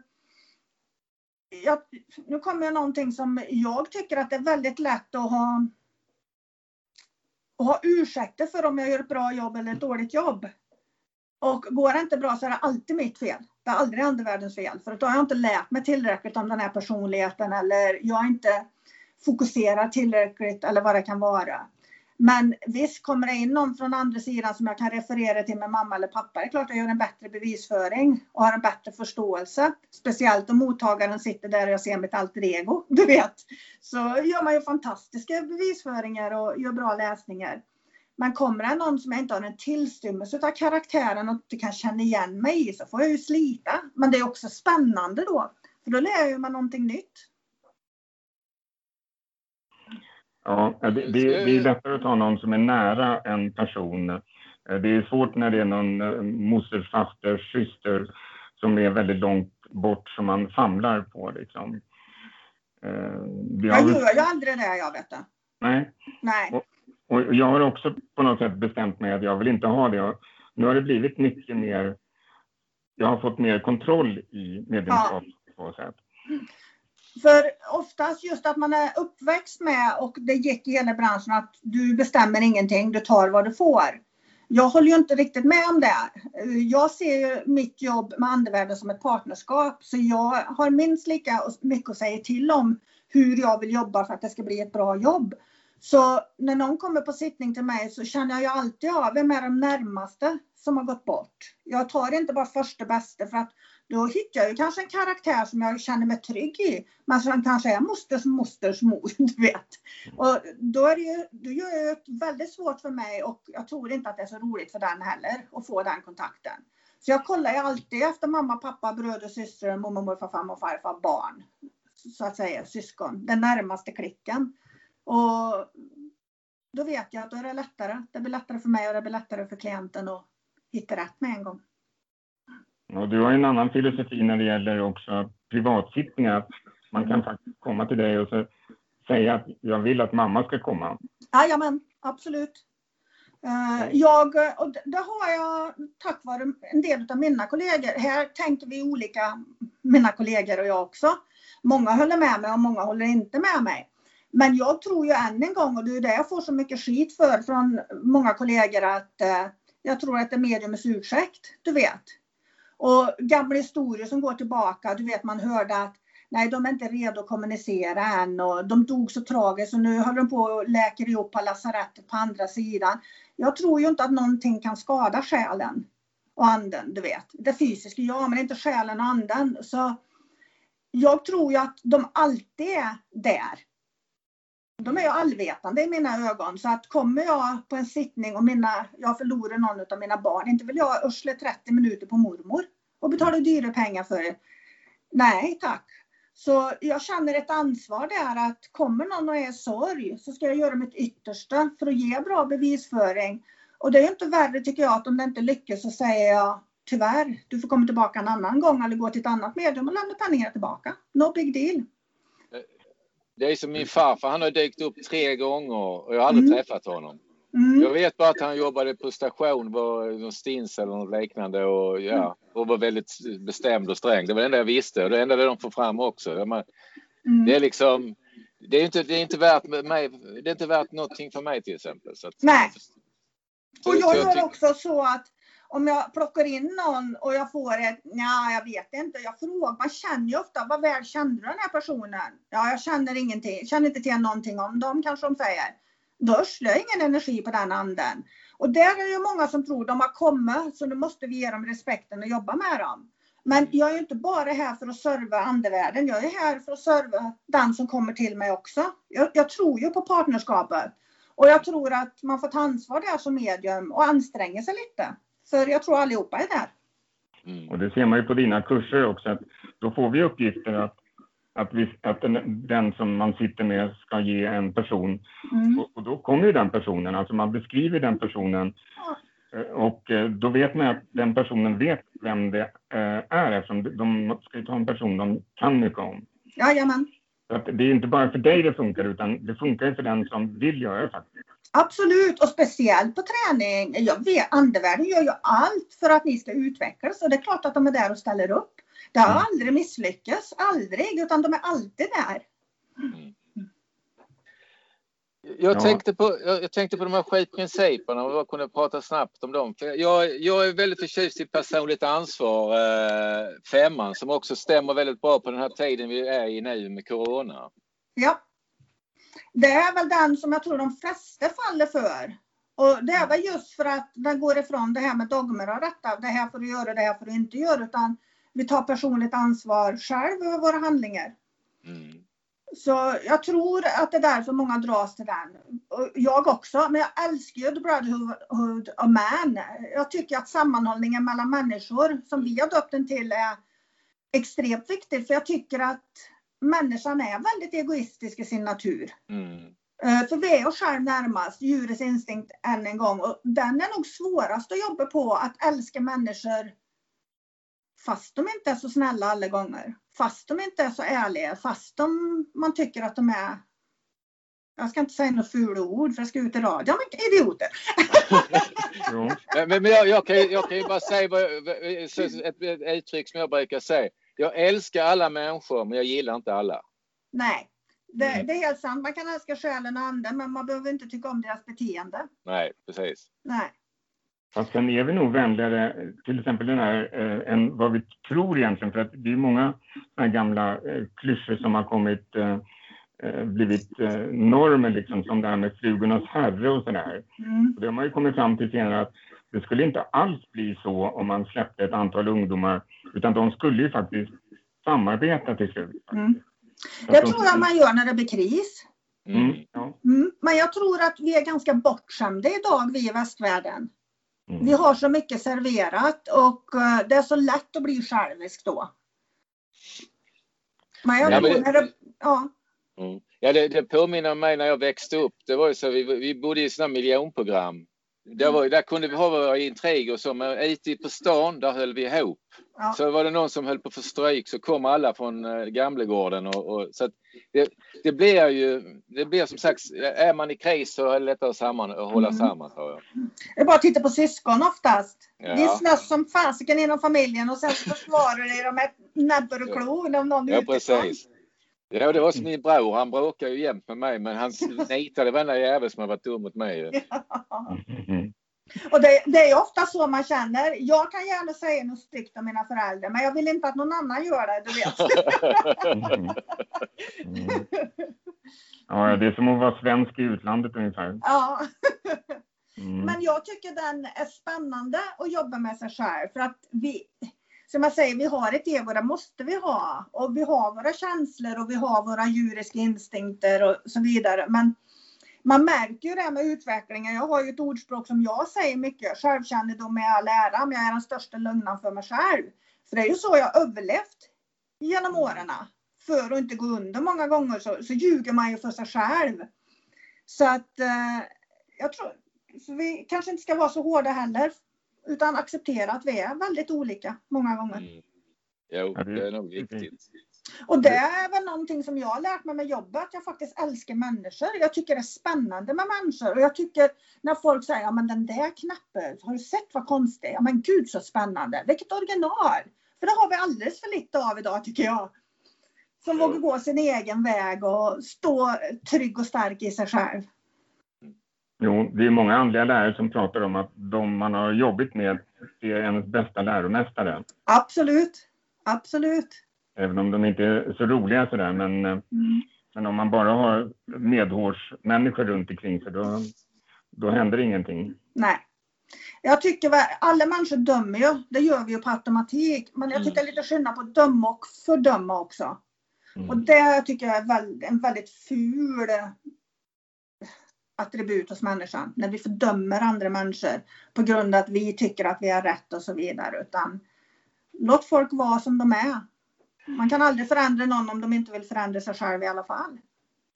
jag, nu kommer jag någonting som jag tycker att det är väldigt lätt att ha, att ha ursäkter för om jag gör ett bra jobb eller ett dåligt jobb. Och går det inte bra så är det alltid mitt fel. Det är aldrig andevärldens fel. För då har jag inte lärt mig tillräckligt om den här personligheten eller jag inte fokuserar tillräckligt eller vad det kan vara. Men visst, kommer det in någon från andra sidan som jag kan referera till med mamma eller pappa, det är klart jag gör en bättre bevisföring och har en bättre förståelse. Speciellt om mottagaren sitter där och jag ser mitt alter ego, du vet. Så gör man ju fantastiska bevisföringar och gör bra läsningar. Men kommer det någon som jag inte har en tillstymmelse av karaktären och inte kan känna igen mig i så får jag ju slita. Men det är också spännande då. För då lär jag mig någonting nytt. Ja, det, det, det, är lättare att ta någon som är nära en person. Det är svårt när det är någon eh, moster, faster, syster som är väldigt långt bort som man famlar på. Liksom. Eh, jag gör ju aldrig det, jag vet det. Nej. Nej. Och, och, jag har också på något sätt bestämt mig att jag vill inte ha det. Nu har det blivit mycket mer, jag har fått mer kontroll i medlemskap ja. på sätt. För oftast just att man är uppväxt med och det gick i hela branschen att du bestämmer ingenting, du tar vad du får. Jag håller ju inte riktigt med om det. Jag ser ju mitt jobb med andevärlden som ett partnerskap så jag har minst lika mycket att säga till om hur jag vill jobba för att det ska bli ett bra jobb. Så när någon kommer på sittning till mig så känner jag ju alltid av vem är de närmaste som har gått bort. Jag tar inte bara första bästa för att då hittar jag ju kanske en karaktär som jag känner mig trygg i. Men som kanske är mosters mosters mor, du vet. Och då är det ju, då gör det väldigt svårt för mig och jag tror inte att det är så roligt för den heller att få den kontakten. Så jag kollar ju alltid efter mamma, pappa, bröder, systrar, mormor, morfar, farmor, farfar, barn. så att säga, syskon, den närmaste klicken. Och då vet jag att då är det lättare. Det blir lättare för mig och det blir lättare för klienten att hitta rätt med en gång. Och du har en annan filosofi när det gäller också privatsittningar. Man kan faktiskt komma till dig och så säga att jag vill att mamma ska komma. Jajamän, absolut. Eh, jag, och det har jag tack vare en del av mina kollegor. Här tänker vi olika, mina kollegor och jag också. Många håller med mig och många håller inte med mig. Men jag tror ju än en gång, och det är det jag får så mycket skit för från många kollegor, att eh, jag tror att det är mediumets ursäkt, du vet. Och gamla historier som går tillbaka, du vet man hörde att nej de är inte redo att kommunicera än och de dog så tragiskt och nu håller de på och läker ihop på lasarettet på andra sidan. Jag tror ju inte att någonting kan skada själen och anden, du vet. Det fysiska ja, men inte själen och anden. Så jag tror ju att de alltid är där. De är ju allvetande i mina ögon. Så att kommer jag på en sittning och mina, jag förlorar någon av mina barn, inte vill jag örsla 30 minuter på mormor och betala dyra pengar för det. Nej tack. Så jag känner ett ansvar där att kommer någon och är sorg så ska jag göra mitt yttersta för att ge bra bevisföring. Och det är inte värre tycker jag att om det inte lyckas så säger jag tyvärr, du får komma tillbaka en annan gång eller gå till ett annat medium och lämna pengarna tillbaka. No big deal. Det är som min farfar, han har dykt upp tre gånger och jag har aldrig mm. träffat honom. Mm. Jag vet bara att han jobbade på station, var någon stins eller något liknande och, ja, och var väldigt bestämd och sträng. Det var det enda jag visste och det enda de får fram också. mm. Det är liksom, det är inte, det är inte värt mig, det är inte värt någonting för mig till exempel. Så att, Nej. Och jag gör också så att om jag plockar in någon och jag får ett, ja jag vet inte, jag frågar, man känner ju ofta, vad väl kände du den här personen? Ja, jag känner ingenting, känner inte till någonting om dem kanske de säger då ödslar jag ingen energi på den anden. Och där är det ju många som tror de har kommit så nu måste vi ge dem respekten och jobba med dem. Men jag är inte bara här för att serva andevärlden, jag är här för att serva den som kommer till mig också. Jag, jag tror ju på partnerskapet. Och jag tror att man får ta ansvar där som medium och anstränga sig lite. För jag tror allihopa är där. Mm. Och det ser man ju på dina kurser också, att då får vi uppgifter att att, vi, att den, den, som man sitter med ska ge en person. Mm. Och, och, då kommer ju den personen, alltså man beskriver den personen ja. Eh, och eh, då vet man att den personen vet vem det eh, är eftersom de ska ju ta en person de kan mycket om. Jajamän. Så att det är inte bara för dig det funkar utan det funkar för den som vill göra det faktiskt. Absolut och speciellt på träning. Jag vet, andevärlden gör ju allt för att ni ska utvecklas och det är klart att de är där och ställer upp. Det har mm. aldrig misslyckats, aldrig, utan de är alltid där. Mm. Jag, tänkte på, jag, jag, tänkte på de här sju principerna och jag kunde prata snabbt om dem. För jag, jag är väldigt förtjust i personligt ansvar, eh, femman, som också stämmer väldigt bra på den här tiden vi är i nu med corona. Ja. Det är väl den som jag tror de flesta faller för. Och det är väl just för att den går ifrån det här med dogmer och detta. Det här får du göra, det här får du inte göra. Utan vi tar personligt ansvar själv över våra handlingar. Mm. Så jag tror att det är därför många dras till den. Jag också, men jag älskar ju The Brotherhood of Man. Jag tycker att sammanhållningen mellan människor, som vi har döpt den till, är extremt viktig. För jag tycker att människan är väldigt egoistisk i sin natur. Mm. Eh, för vi är oss själv närmast, djurets instinkt än en gång. Och den är nog svårast att jobba på, att älska människor fast de inte är så snälla alla gånger. Fast de inte är så ärliga, fast de, man tycker att de är jag ska inte säga några fula ord för jag ska ut i radio. Men idioter! men, men jag, jag, kan, jag kan ju bara säga vad, ett, ett uttryck som jag brukar säga. Jag älskar alla människor men jag gillar inte alla. Nej, det, mm. det är helt sant. Man kan älska själen och anden men man behöver inte tycka om deras beteende. Nej, precis. Nej. Fast sen är vi nog vänligare, till exempel den här, eh, än vad vi tror egentligen. För att det är många här gamla eh, klyschor som har kommit, eh, eh, blivit eh, normer, liksom, som det här med flugornas herre och sådär. Mm. det har man ju kommit fram till senare att det skulle inte alls bli så om man släppte ett antal ungdomar, utan de skulle ju faktiskt samarbeta till slut. Mm. Det tror jag man gör när det blir kris. Mm, ja. Mm, men jag tror att vi är ganska bortskämda idag, vi i västvärlden. Mm. Vi har så mycket serverat och eh, det är så lätt att bli självisk då. Men jag Ja, tror men när det, ja. Mm. Ja, det, det påminner mig när jag växte upp. Det var ju så, vi, vi bodde i sådana miljonprogram. Där, var, där kunde vi ha våra intriger så, men ute på stan, där höll vi ihop. Ja. Så var det någon som höll på att få stryk så kom alla från eh, Gamlegården. Och, och, så att det, det blir ju, det blir som sagt, är man i kris så är det lättare samman, att hålla Mm. samman tror jag. Det är bara att titta på syskon oftast. Ja. Vi slåss som fasiken inom familjen och sen så försvarar de dem med näbbar och klor om någon är Ja, precis. Ja, det var som min bror. Han bråkar ju jämt med mig, men han nitade varenda jävel som har varit dum mot mig. Mm. Och det, det är ofta så man känner. Jag kan gärna säga något styggt om mina föräldrar men jag vill inte att någon annan gör det, du vet. Mm. Mm. Ja, det är som att vara svensk i utlandet ungefär. Ja. Mm. Men jag tycker den är spännande att jobba med sig själv för att vi, som jag säger, vi har ett ego, det måste vi ha. Och vi har våra känslor och vi har våra djuriska instinkter och så vidare. Men man märker ju det med utvecklingen. Jag har ju ett ordspråk som jag säger mycket, självkännedom är all ära, men jag är den största lögnaren för mig själv. För det är ju så jag har överlevt genom åren. För att inte gå under många gånger så, så ljuger man ju för sig själv. Så att eh, jag tror, så vi kanske inte ska vara så hårda heller. Utan acceptera att vi är väldigt olika många gånger. Mm. Jo, Ja, det- är nog viktigt. Och det är väl någonting som jag har lärt mig med jobbet. Att jag faktiskt älskar människor. Jag tycker det är spännande med människor. Och jag tycker när folk säger, ja men den där knappen, har du sett vad konstigt? Ja men gud så spännande. Vilket original. För det har vi alldeles för lite av idag tycker jag. Som Ja. vågar gå sin egen väg och stå trygg och stark i sig själv. Jo, det är många andliga lärare som pratar om att de man har jobbat med är ens bästa läromästare. Absolut. Absolut. Även om de inte är så roliga sådär. Men, eh, Mm. men om man bara har medhårsmänniskor runt omkring sig då, då händer ingenting. Nej. Jag tycker väl, alla människor dömer ju. Det gör vi ju på automatik. Men jag tycker det är lite skillnad på att döma och fördöma också. Och Mm. det tycker jag är en väldigt ful attribut hos människan. När vi fördömer andra människor på grund av att vi tycker att vi har rätt och så vidare. Utan låt folk vara som de är. Man kan aldrig förändra någon om de inte vill förändra sig själv i alla fall.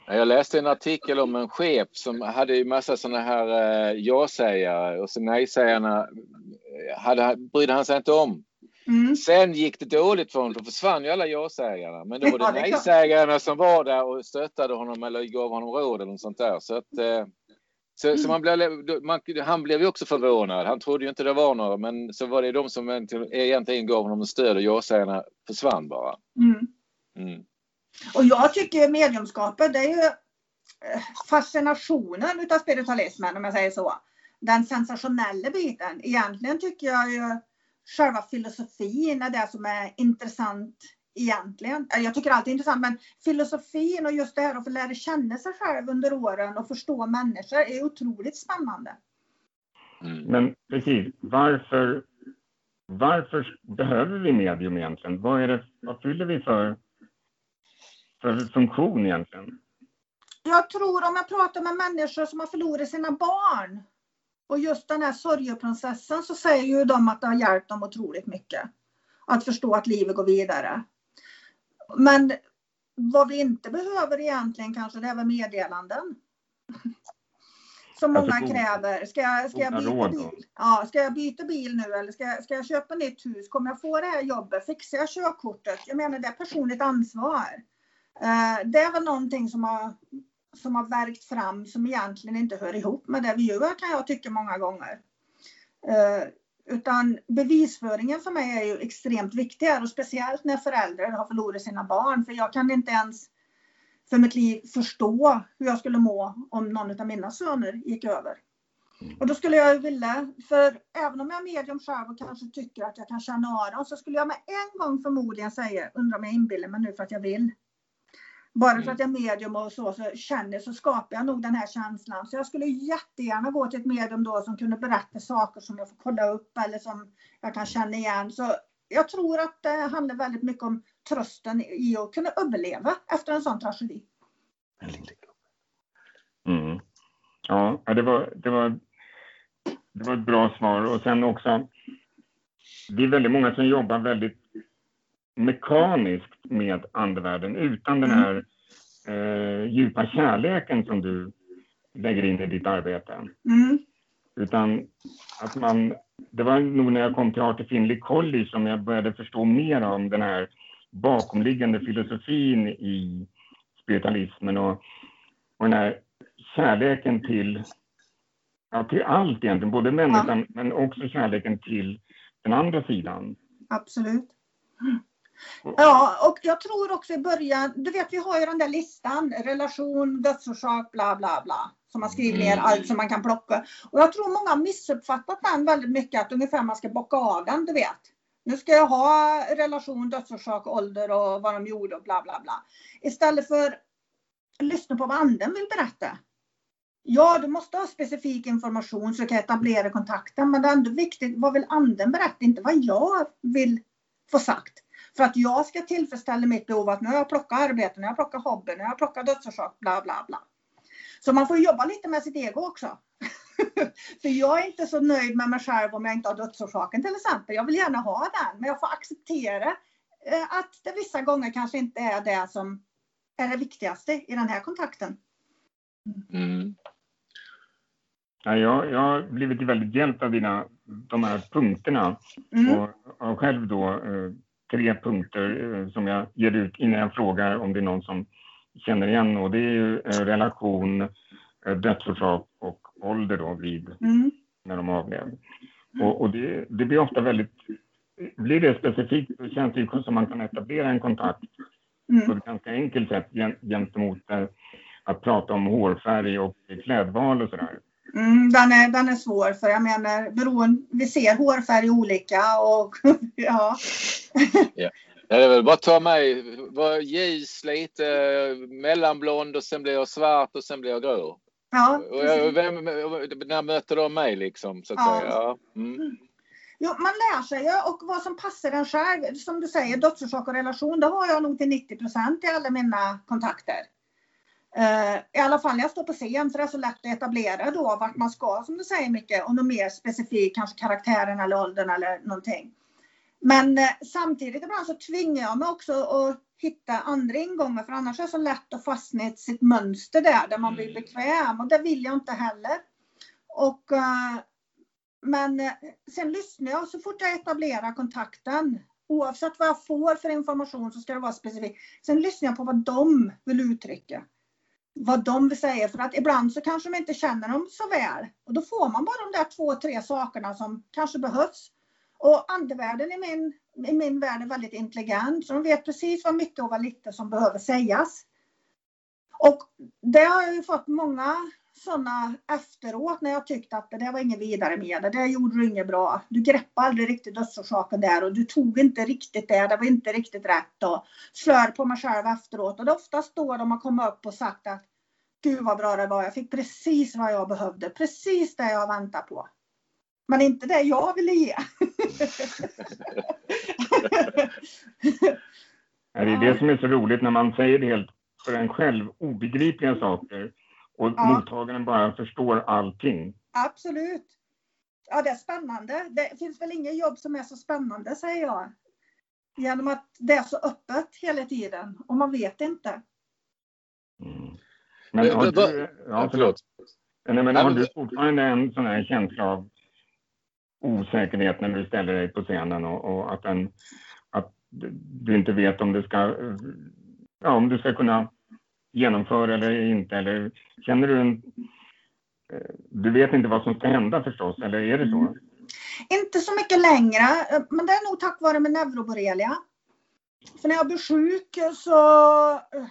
Jag läste en artikel om en chef som hade ju massa sådana här eh, ja-sägare och så nej-sägarna eh, hade, brydde han sig inte om. Mm. Sen gick det dåligt för honom. Då försvann ju alla ja-sägarna. Men då var det nej-sägarna som var där och stöttade honom eller gav honom råd eller något sånt där. Så att, eh, så, så man blev, man, han blev ju också förvånad. Han trodde ju inte det var några, men så var det de som egentligen- egentligen gav honom stöd och ja-sägarna försvann bara. Mm. Mm. Och jag tycker mediumskapet, det är ju eh, fascinationen utav spiritualismen om jag säger så. Den sensationella biten. Egentligen tycker jag ju själva filosofin är det som är intressant egentligen. Jag tycker allt är intressant men filosofin och just det här att få lära känna sig själv under åren och förstå människor är otroligt spännande. Mm. Men precis, varför, varför behöver vi medium egentligen? Vad, är det, vad fyller vi för, för funktion egentligen? Jag tror om jag pratar med människor som har förlorat sina barn och just den här sorgeprocessen så säger ju de att det har hjälpt dem otroligt mycket. Att förstå att livet går vidare. Men vad vi inte behöver egentligen kanske det är väl meddelanden. Som många kräver. Ska jag, ska jag byta bil? Ja, ska jag byta bil nu eller ska jag, ska jag köpa nytt hus? Kommer jag få det här jobbet? Fixar jag körkortet? Jag menar det är personligt ansvar. Eh, det är väl någonting som har, som har verkt fram som egentligen inte hör ihop med det vi gör kan jag tycka många gånger. Eh, utan bevisföringen för mig är ju extremt viktig här och speciellt när föräldrar har förlorat sina barn. För jag kan inte ens för mitt liv förstå hur jag skulle må om någon av mina söner gick över. Och då skulle jag vilja, för även om jag är medium själv och kanske tycker att jag kan känna av dem så skulle jag med en gång förmodligen säga, undrar om jag inbillar mig nu för att jag vill. Bara för att jag är medium och så, så känner så skapar jag nog den här känslan. Så jag skulle jättegärna gå till ett medium då som kunde berätta saker som jag får kolla upp eller som jag kan känna igen. Så jag tror att det handlar väldigt mycket om trösten i att kunna överleva efter en sån tragedi. Mm. Ja, ja, det var, det, var, det var ett bra svar. Och sen också, det är väldigt många som jobbar väldigt mekaniskt med andevärlden utan den här eh, djupa kärleken som du lägger in i ditt arbete. Mm. Utan att man, det var nog när jag kom till Art Finley College som jag började förstå mer om den här bakomliggande filosofin i spiritualismen och, och den här kärleken till, ja, till allt egentligen, både människan men också kärleken till den andra sidan. Absolut. Ja, och jag tror också i början, du vet vi har ju den där listan, relation, dödsorsak, bla bla bla. Som man skriver ner allt som man kan plocka. Och jag tror många har missuppfattat den väldigt mycket, att ungefär man ska bocka av den, du vet. Nu ska jag ha relation, dödsorsak, ålder och vad de gjorde och bla bla bla. Istället för att lyssna på vad anden vill berätta. Ja, du måste ha specifik information så du kan etablera kontakten, men det är ändå viktigt, vad vill anden berätta, inte vad jag vill få sagt. För att jag ska tillfredsställa mitt behov att nu har jag plockat arbete, nu har jag plockat hobby, nu har jag plockat dödsorsak, bla bla bla. Så man får jobba lite med sitt ego också. För jag är inte så nöjd med mig själv om jag inte har dödsorsaken till exempel. Jag vill gärna ha den, men jag får acceptera eh, att det vissa gånger kanske inte är det som är det viktigaste i den här kontakten. Mm. Ja, jag, jag har blivit väldigt hjälpt av dina, de här punkterna Mm. och har själv då eh, tre punkter eh, som jag ger ut innan jag frågar om det är någon som känner igen och det är ju eh, relation, eh, dödsorsak och ålder då vid Mm. när de avled. Och, och det, det blir ofta väldigt, blir det specifikt så känns det ju som man kan etablera en kontakt på Mm. ett ganska enkelt sätt gen- gentemot att prata om hårfärg och klädval och sådär. Mm, den, är, den är svår för jag menar beroende, vi ser hårfärg olika och ja. Ja, det är väl bara att ta mig, var ljus lite, eh, mellanblond och sen blir jag svart och sen blir jag grå. ja Och vem, när möter de mig liksom? Så att Ja. säga. Ja. Mm. Jo, man lär sig ju och vad som passar en själv. Som du säger, dödsorsak och relation, det har jag nog till 90 procent i alla mina kontakter. Eh, I alla fall när jag står på scen, för det är så lätt att etablera då vart man ska, som du säger mycket, och något mer specifikt, kanske karaktären eller åldern eller någonting. Men eh, samtidigt ibland så tvingar jag mig också att hitta andra ingångar, för annars är det så lätt att fastna i sitt mönster där, där man blir bekväm och det vill jag inte heller. Och eh, men sen lyssnar jag så fort jag etablerar kontakten. Oavsett vad jag får för information så ska det vara specifikt. Sen lyssnar jag på vad de vill uttrycka. Vad de vill säga. För att ibland så kanske de inte känner dem så väl. Och då får man bara de där två, tre sakerna som kanske behövs. Och andevärlden i min, i min värld är väldigt intelligent. Så de vet precis vad mycket och vad lite som behöver sägas. Och det har jag ju fått många sådana efteråt när jag tyckte att det där var inget vidare med det. Det gjorde du inget bra. Du greppade aldrig riktigt dödsorsaken där och du tog inte riktigt det. Det var inte riktigt rätt. Och slör på mig själv efteråt. Och det är oftast då de har kommit upp och sagt att Gud vad bra det var. Jag fick precis vad jag behövde. Precis det jag väntar på. Men inte det jag ville ge. Det är det som är så roligt när man säger det helt för en själv obegripliga saker och Ja. mottagaren bara förstår allting. Absolut. Ja, det är spännande. Det finns väl inget jobb som är så spännande, säger jag. Genom att det är så öppet hela tiden och man vet inte. Mm. Men har du, ja, förlåt. Nej, men har du fortfarande en sån här känsla av osäkerhet när du ställer dig på scenen och, och att, den, att du inte vet om du ska, ja, om du ska kunna genomföra eller inte? Eller känner du en... Eh, du vet inte vad som ska hända förstås, eller är det så? Mm. Inte så mycket längre, men det är nog tack vare min neuroborrelia. För när jag blir sjuk så... Eh,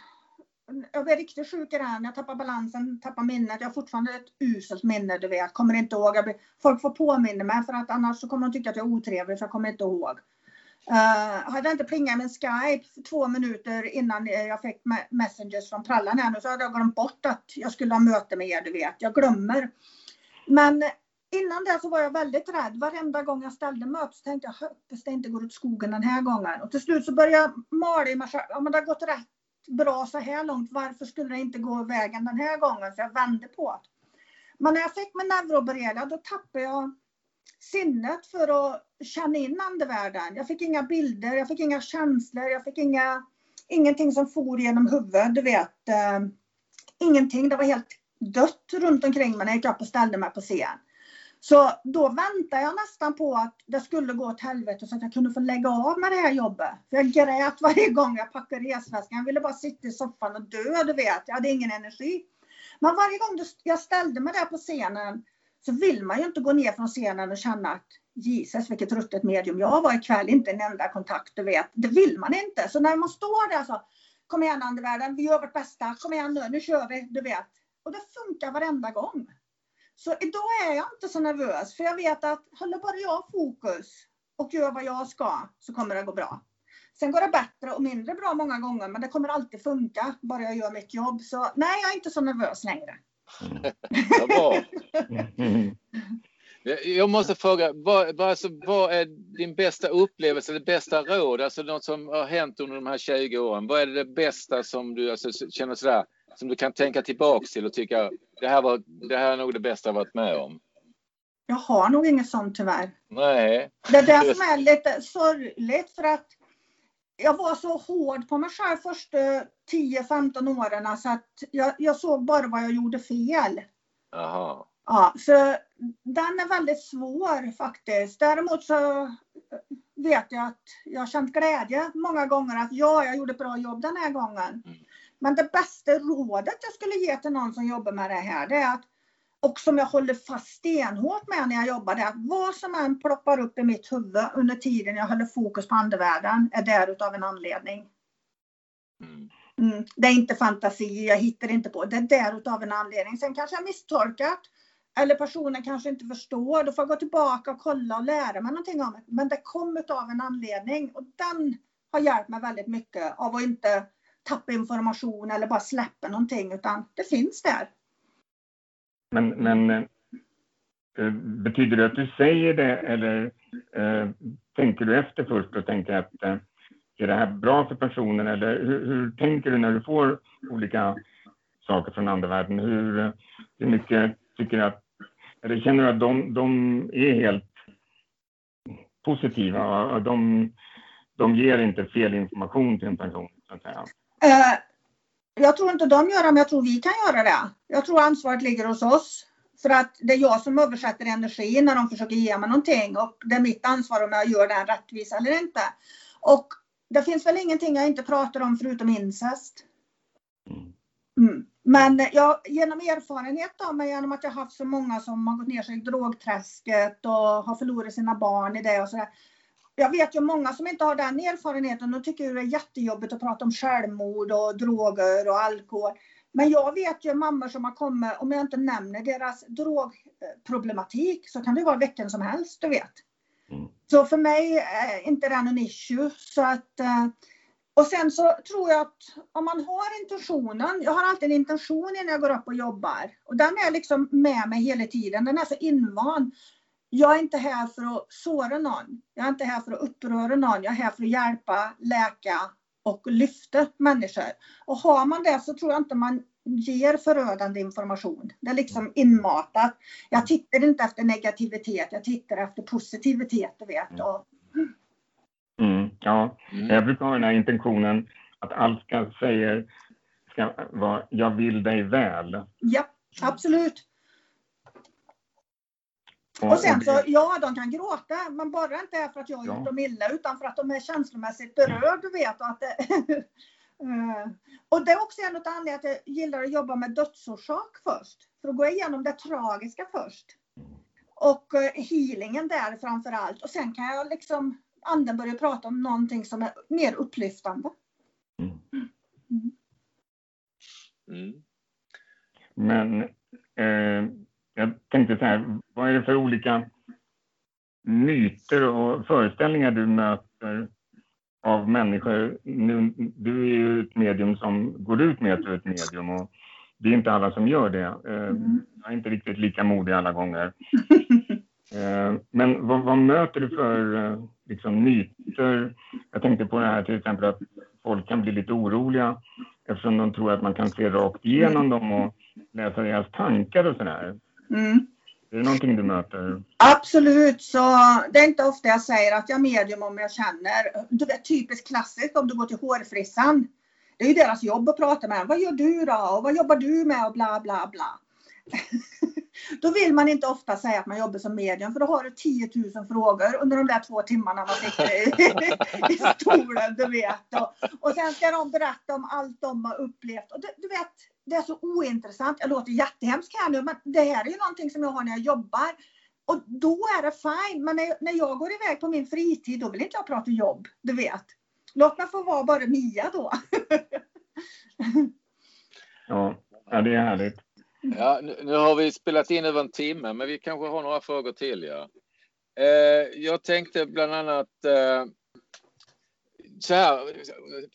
jag blir riktigt sjuk i den. Jag tappar balansen, tappar minnet. Jag har fortfarande ett uselt minne, du vet. Kommer inte ihåg. Jag blir, folk får påminna mig för att annars så kommer de tycka att jag är otrevlig för jag kommer inte ihåg. Eh, uh, hade jag inte plingat i min Skype för två minuter innan jag fick messengers från prallan här nu så hade jag glömt bort att jag skulle ha möte med er, du vet. Jag glömmer. Men innan det så var jag väldigt rädd. Varenda gång jag ställde mig upp så tänkte jag hoppas det inte går åt skogen den här gången. Och till slut så började jag mala i mig själv. Ja men det har gått rätt bra så här långt. Varför skulle det inte gå vägen den här gången? Så jag vände på det. Men när jag fick min neuroborrelia då tappade jag sinnet för att känna in andevärlden. Jag fick inga bilder, jag fick inga känslor, jag fick inga, ingenting som for genom huvudet, du vet. Eh, ingenting, det var helt dött runt omkring mig när jag gick upp och ställde mig på scen. Så då väntade jag nästan på att det skulle gå åt helvete så att jag kunde få lägga av med det här jobbet. För jag grät varje gång jag packade resväskan. Jag ville bara sitta i soffan och dö, du vet. Jag hade ingen energi. Men varje gång jag ställde mig där på scenen så vill man ju inte gå ner från scenen och känna att Jesus vilket ruttet medium jag var ikväll, inte en enda kontakt du vet. Det vill man inte. Så när man står där så, kom igen andevärlden, vi gör vårt bästa, kom igen nu, nu kör vi, du vet. Och det funkar varenda gång. Så idag är jag inte så nervös för jag vet att håller bara jag fokus och gör vad jag ska så kommer det gå bra. Sen går det bättre och mindre bra många gånger men det kommer alltid funka bara jag gör mitt jobb. Så nej, jag är inte så nervös längre. Vad bra. Jag måste fråga, vad, alltså, vad är din bästa upplevelse, det bästa råd, alltså något som har hänt under de här 20 åren? Vad är det bästa som du alltså, känner sådär, som du kan tänka tillbaks till och tycka det här, var, det här är nog det bästa jag varit med om? Jag har nog inget sånt tyvärr. Nej. Det är det som är lite sorgligt för att jag var så hård på mig själv första 10-15 åren så att jag, jag, såg bara vad jag gjorde fel. Aha. Ja, så den är väldigt svår faktiskt. Däremot så vet jag att jag har känt glädje många gånger att ja, jag gjorde ett bra jobb den här gången. Mm. Men det bästa rådet jag skulle ge till någon som jobbar med det här, det är att och som jag håller fast stenhårt med när jag jobbar, det är att vad som än ploppar upp i mitt huvud under tiden jag håller fokus på andevärlden är där utav en anledning. Mm. mm. Det är inte fantasi, jag hittar inte på, det är där utav en anledning. Sen kanske jag misstolkat eller personen kanske inte förstår, då får jag gå tillbaka och kolla och lära mig någonting om det. Men det kom utav en anledning och den har hjälpt mig väldigt mycket av att inte tappa information eller bara släppa någonting utan det finns där. Men, men eh, betyder det att du säger det eller eh, tänker du efter först och tänker att eh, är det här bra för personen eller hur, hur, tänker du när du får olika saker från andevärlden? Hur, hur mycket tycker du att, eller känner du att de, de är helt positiva? De, de ger inte fel information till en person, så att säga? Uh, jag tror inte de gör det, men jag tror vi kan göra det. Jag tror ansvaret ligger hos oss. För att det är jag som översätter energi när de försöker ge mig någonting och det är mitt ansvar om jag gör den rättvis eller inte. Och det finns väl ingenting jag inte pratar om förutom incest. Mm. Men jag, genom erfarenhet av mig, genom att jag haft så många som har gått ner sig i drogträsket och har förlorat sina barn i det och sådär jag vet ju många som inte har den erfarenheten och tycker det är jättejobbigt att prata om självmord och droger och alkohol. Men jag vet ju mammor som har kommit, om jag inte nämner deras drogproblematik, så kan det vara vilken som helst, du vet. Mm. Så för mig är inte det en issue. Så att, eh, och sen så tror jag att om man har intentionen, jag har alltid en intention innan jag går upp och jobbar. Och den är liksom med mig hela tiden, den är så invand. Jag är inte här för att såra någon. Jag är inte här för att uppröra någon. Jag är här för att hjälpa, läka och lyfta människor. Och har man det så tror jag inte man ger förödande information. Det är liksom inmatat. Jag tittar inte efter negativitet, jag tittar efter positivitet, du vet. Och... Mm, ja, mm. jag brukar ha den här intentionen att allt ska säga ska vara jag vill dig väl. Ja, absolut. Och sen så, ja de kan gråta, men bara inte är för att jag har ja. gjort dem illa utan för att de är känslomässigt berörda, du vet. Och, att det, eh, och det är också en av anledningarna att jag gillar att jobba med dödsorsak först. För att gå igenom det tragiska först. Och eh, healingen där framför allt. Och sen kan jag liksom, anden börja prata om någonting som är mer upplyftande. Mm. Mm. Men eh, jag tänkte så här, vad är det för olika myter och föreställningar du möter av människor? Nu, du är ju ett medium som går ut med att du är ett medium och det är inte alla som gör det. Eh, mm. Jag är inte riktigt lika modig alla gånger. Eh, men vad, vad, möter du för eh, liksom, myter? Jag tänkte på det här till exempel att folk kan bli lite oroliga eftersom de tror att man kan se rakt igenom dem och läsa deras tankar och sådär. Mm. Är det någonting du möter? Absolut, så det är inte ofta jag säger att jag är medium om jag känner. Du vet typiskt klassiskt om du går till hårfrissan. Det är ju deras jobb att prata med. Vad gör du då? Och vad jobbar du med? Och bla bla bla. då vill man inte ofta säga att man jobbar som medium för då har du 10 000 frågor under de där två timmarna man sitter i, i stolen. Du vet. Och, och sen ska de berätta om allt de har upplevt. Och du, du vet, det är så ointressant. Jag låter jättehemskt här nu men det här är ju någonting som jag har när jag jobbar. Och då är det fine. Men när, när jag går iväg på min fritid då vill inte jag prata jobb. Du vet. Låt mig få vara bara Mia då. ja, det är härligt. Ja, nu, har vi spelat in över en timme, men vi kanske har några frågor till. Ja. Eh, jag tänkte bland annat eh, så här,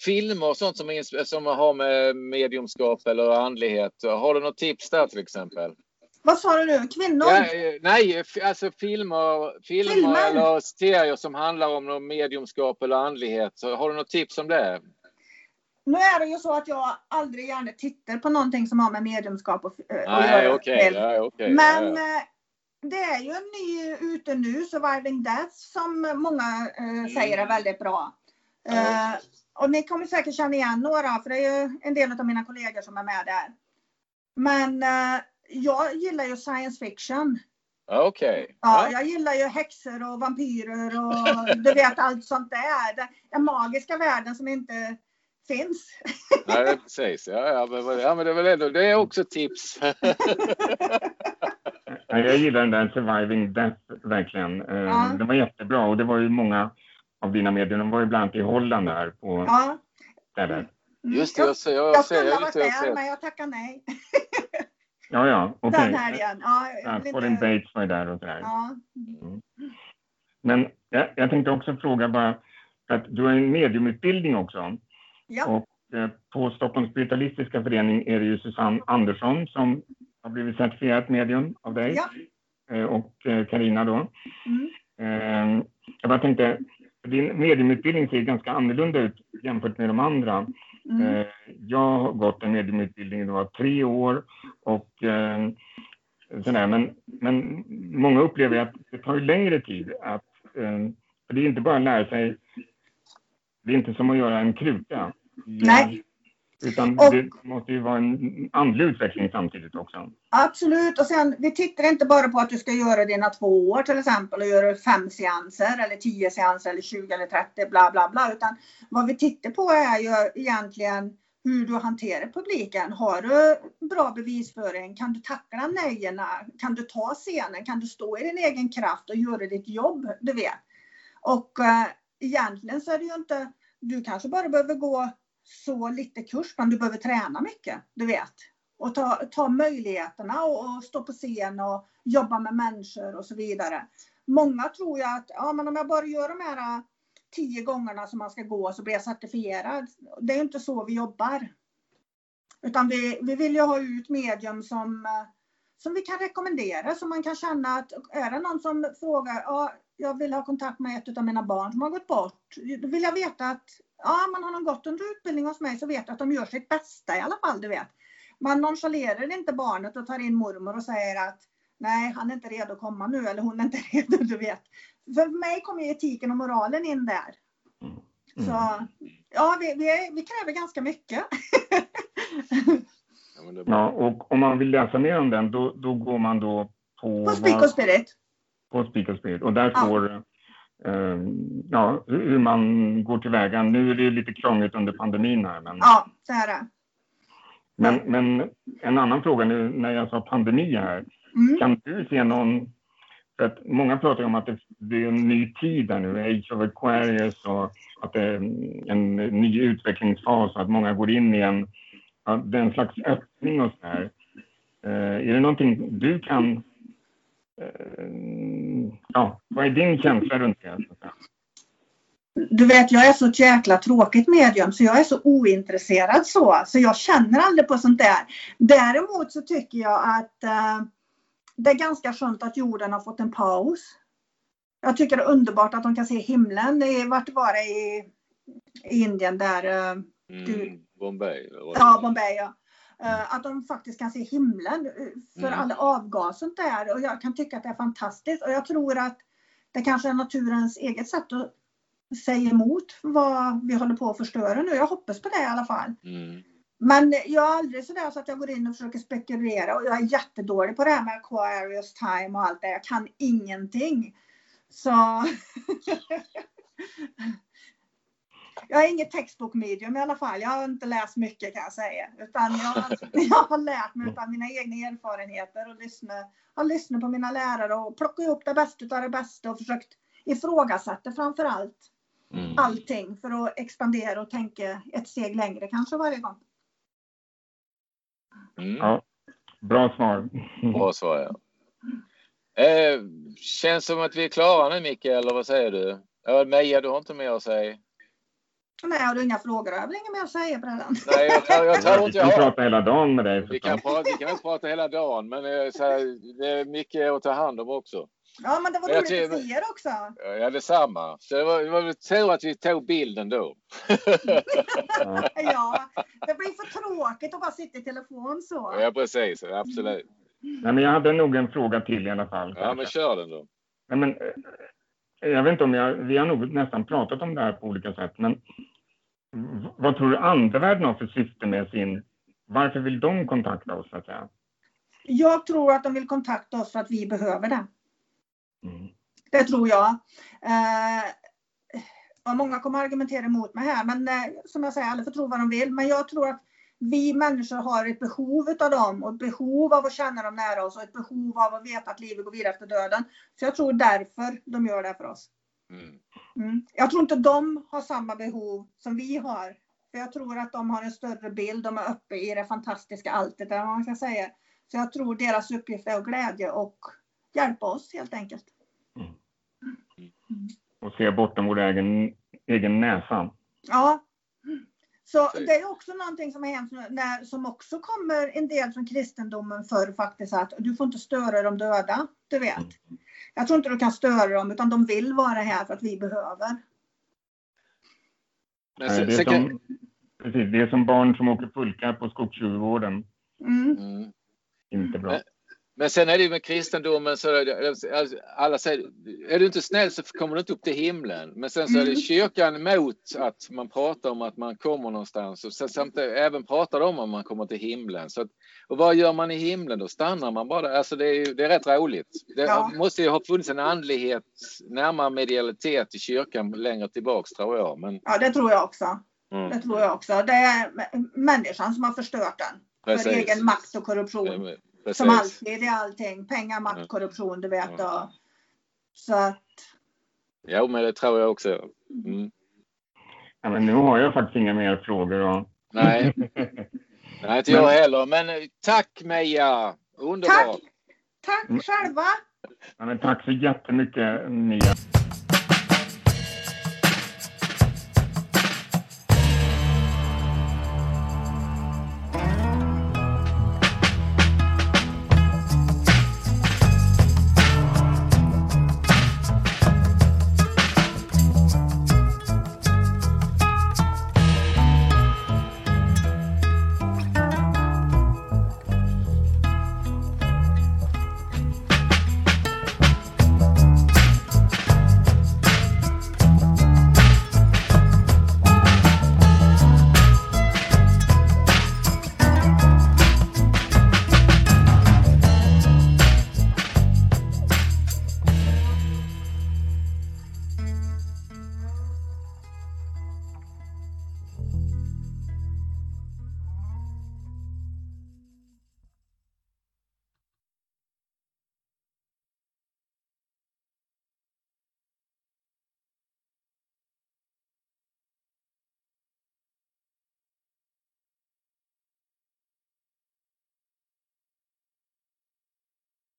filmer och sånt som, som har med mediumskap eller andlighet. Har du något tips där till exempel? Vad sa du nu? Kvinnor? Ja, eh, nej, alltså filmer, filmer, filmer eller serier som handlar om mediumskap eller andlighet. Så har du något tips om det? Nu är det ju så att jag aldrig gärna tittar på någonting som har med mediumskap att, äh, Nej, göra. Okay, ja, okay, Men ja. Eh, det är ju en ny ute nu, Surviving Death, som många eh, säger är väldigt bra. Eh, och ni kommer säkert känna igen några, för det är ju en del av mina kollegor som är med där. Men eh, jag gillar ju science fiction. Okej. Okay. Ja, jag gillar ju häxor och vampyrer och du vet allt sånt där. Den magiska världen som inte finns. Nej, precis. Ja, ja, men, ja, men det är väl ändå, det är också tips. jag gillar den där Surviving Death verkligen. Eh, ja. Den var jättebra och det var ju många av dina medier, de var ju bland annat i Holland där på ja. stället. Mm. Just det, jag ser. Jag, jag skulle ha varit där, men jag tackar nej. ja, ja, okej. Okay. Den helgen. Ja, ja, Colin Bates var ju där och sådär. Ja. Mm. Men jag, jag tänkte också fråga bara, att du har en mediumutbildning också. Ja. Och eh, på Stockholms spiritualistiska förening är det ju Susanne Andersson som har blivit certifierat medium av dig. Ja. Eh, och Karina då. Mm. Jag bara tänkte, din mediumutbildning ser ganska annorlunda ut jämfört med de andra. Mm. Jag har gått en mediumutbildning, det var tre år och sådär. Men, men många upplever att det tar längre tid. Att, för det är inte bara att lära sig det är inte som att göra en kruka. Nej. Utan och, det måste ju vara en andlig utveckling samtidigt också. Absolut. Och sen, vi tittar inte bara på att du ska göra dina två år till exempel och göra fem seanser eller tio seanser eller 20 eller 30 bla bla bla. Utan vad vi tittar på är ju egentligen hur du hanterar publiken. Har du bra bevisföring? Kan du tackla nejerna? Kan du ta scenen? Kan du stå i din egen kraft och göra ditt jobb? Du vet. Och äh, egentligen så är det ju inte, du kanske bara behöver gå så lite kurs, men du behöver träna mycket, du vet. Och ta, ta möjligheterna och, och stå på scen och jobba med människor och så vidare. Många tror ju att ja, men om jag bara gör de här äh, tio gångerna som man ska gå så blir jag certifierad. Det är inte så vi jobbar. Utan vi, vi vill ju ha ut medium som, äh, som vi kan rekommendera, så man kan känna att är det någon som frågar, ja, jag vill ha kontakt med ett av mina barn som har gått bort. Då vill jag veta att ja, man har någon gått under utbildning hos mig så vet jag att de gör sitt bästa i alla fall, du vet. Man nonchalerar inte barnet och tar in mormor och säger att nej, han är inte redo att komma nu eller hon är inte redo, du vet. För mig kommer etiken och moralen in där. Mm. Så ja, vi, vi, är, vi kräver ganska mycket. ja, och om man vill läsa mer om den, då, då går man då på... På Speak och Spirit på Speak of Spirit. Och där eh, ja, hur man går tillväga. Nu är det lite krångligt under pandemin här. Men... Ja, så är det. Men, men en annan fråga nu när jag sa pandemi här. Mm. Kan du se någon... För att många pratar om att det, det är en ny tid här nu, Age of Aquarius och att det är en ny utvecklingsfas och att många går in i en, ja, en slags öppning och så här. Eh, är det någonting du kan ja, vad är din känsla runt det? Du vet, jag är så ett jäkla tråkigt medium så jag är så ointresserad så. Så jag känner aldrig på sånt där. Däremot så tycker jag att uh, det är ganska skönt att jorden har fått en paus. Jag tycker det är underbart att de kan se himlen. Vart var det i, i Indien där? Uh, mm, Bombay. Ja, Bombay ja. Eh, att de faktiskt kan se himlen eh, för Mm. all avgas sånt där. Och jag kan tycka att det är fantastiskt. Och jag tror att det kanske är naturens eget sätt att säga emot vad vi håller på att förstöra nu. Jag hoppas på det i alla fall. Mm. Men jag är aldrig sådär så att jag går in och försöker spekulera och jag är jättedålig på det här med Aquarius time och allt det. Jag kan ingenting. Så Jag är inget textbokmedium i alla fall. Jag har inte läst mycket kan jag säga. Utan jag, jag har lärt mig av mina egna erfarenheter och lyssnat, har lyssnat på mina lärare och plockat ihop det bästa av det bästa och försökt ifrågasätta framför allt Mm. allting för att expandera och tänka ett steg längre kanske varje gång. Mm. Ja, bra svar. Bra svar, ja. Eh, känns som att vi är klara nu, Micke, eller vad säger du? Ja, Meja, du har inte mer att säga? Nej, har du inga frågor? Jag har väl inget mer att säga på det. än. Nej, jag, jag, jag tror inte Vi kan jag har. prata hela dagen med dig. Vi kan, prata, vi kan inte prata hela dagen, men eh, så här, det är mycket att ta hand om också. Ja, men det var roligt att se er också. Ja, detsamma. Så det var, det var väl tur att vi tog bilden då. Ja. Det blir för tråkigt att bara sitta i telefon så. Ja, precis. Absolut. Nej, men jag hade nog en fråga till i alla fall. Ja, men kör den då. Nej, men, eh, jag vet inte om jag, vi har nog nästan pratat om det här på olika sätt, men vad tror du andevärlden har för syfte med sin... Varför vill de kontakta oss, så att säga? Jag tror att de vill kontakta oss för att vi behöver det. Mm. Det tror jag. Eh, och många kommer argumentera emot mig här, men eh, som jag säger, alla får tro vad de vill. Men jag tror att vi människor har ett behov av dem och ett behov av att känna dem nära oss och ett behov av att veta att livet går vidare efter döden. Så jag tror därför de gör det för oss. Mm. Mm. Jag tror inte de har samma behov som vi har. För jag tror att de har en större bild, de är uppe i det fantastiska alltet, eller vad man kan säga. Så jag tror deras uppgift är att glädja och hjälpa oss helt enkelt. Och se bortom vår egen, egen näsa. Ja. Så det är också någonting som har hänt när, som också kommer en del från kristendomen för faktiskt att du får inte störa de döda, du vet. Jag tror inte du kan störa dem utan de vill vara här för att vi behöver. Nej, det, är som, precis, det är som barn som åker pulka på skogstjuvgården. Mm. mm. Inte bra. Men sen är det ju med kristendomen så är det, alltså, alla säger är du inte snäll så kommer du inte upp till himlen. Men sen så är det Mm. kyrkan mot att man pratar om att man kommer någonstans och sen samtidigt även pratar de om att man kommer till himlen. Så att, och vad gör man i himlen då? Stannar man bara där? Alltså det är, det är rätt roligt. Det Ja. måste ju ha funnits en andlighet närmare medialitet i kyrkan längre tillbaks tror jag. Men, Ja, det tror jag också. mm, Det tror jag också. Det är människan som har förstört den. precis. För egen makt och korruption. Precis. Som alltid i allting. Pengar, Mm. makt, korruption, du vet. Ja. Och, så att, Jo, men det tror jag också. Mm. Ja, men nu har jag faktiskt inga mer frågor. Och... Nej, nej, inte jag heller. Men eh, tack Meja! Underbart! tack! Tack själva! ja, men tack så jättemycket, Mia.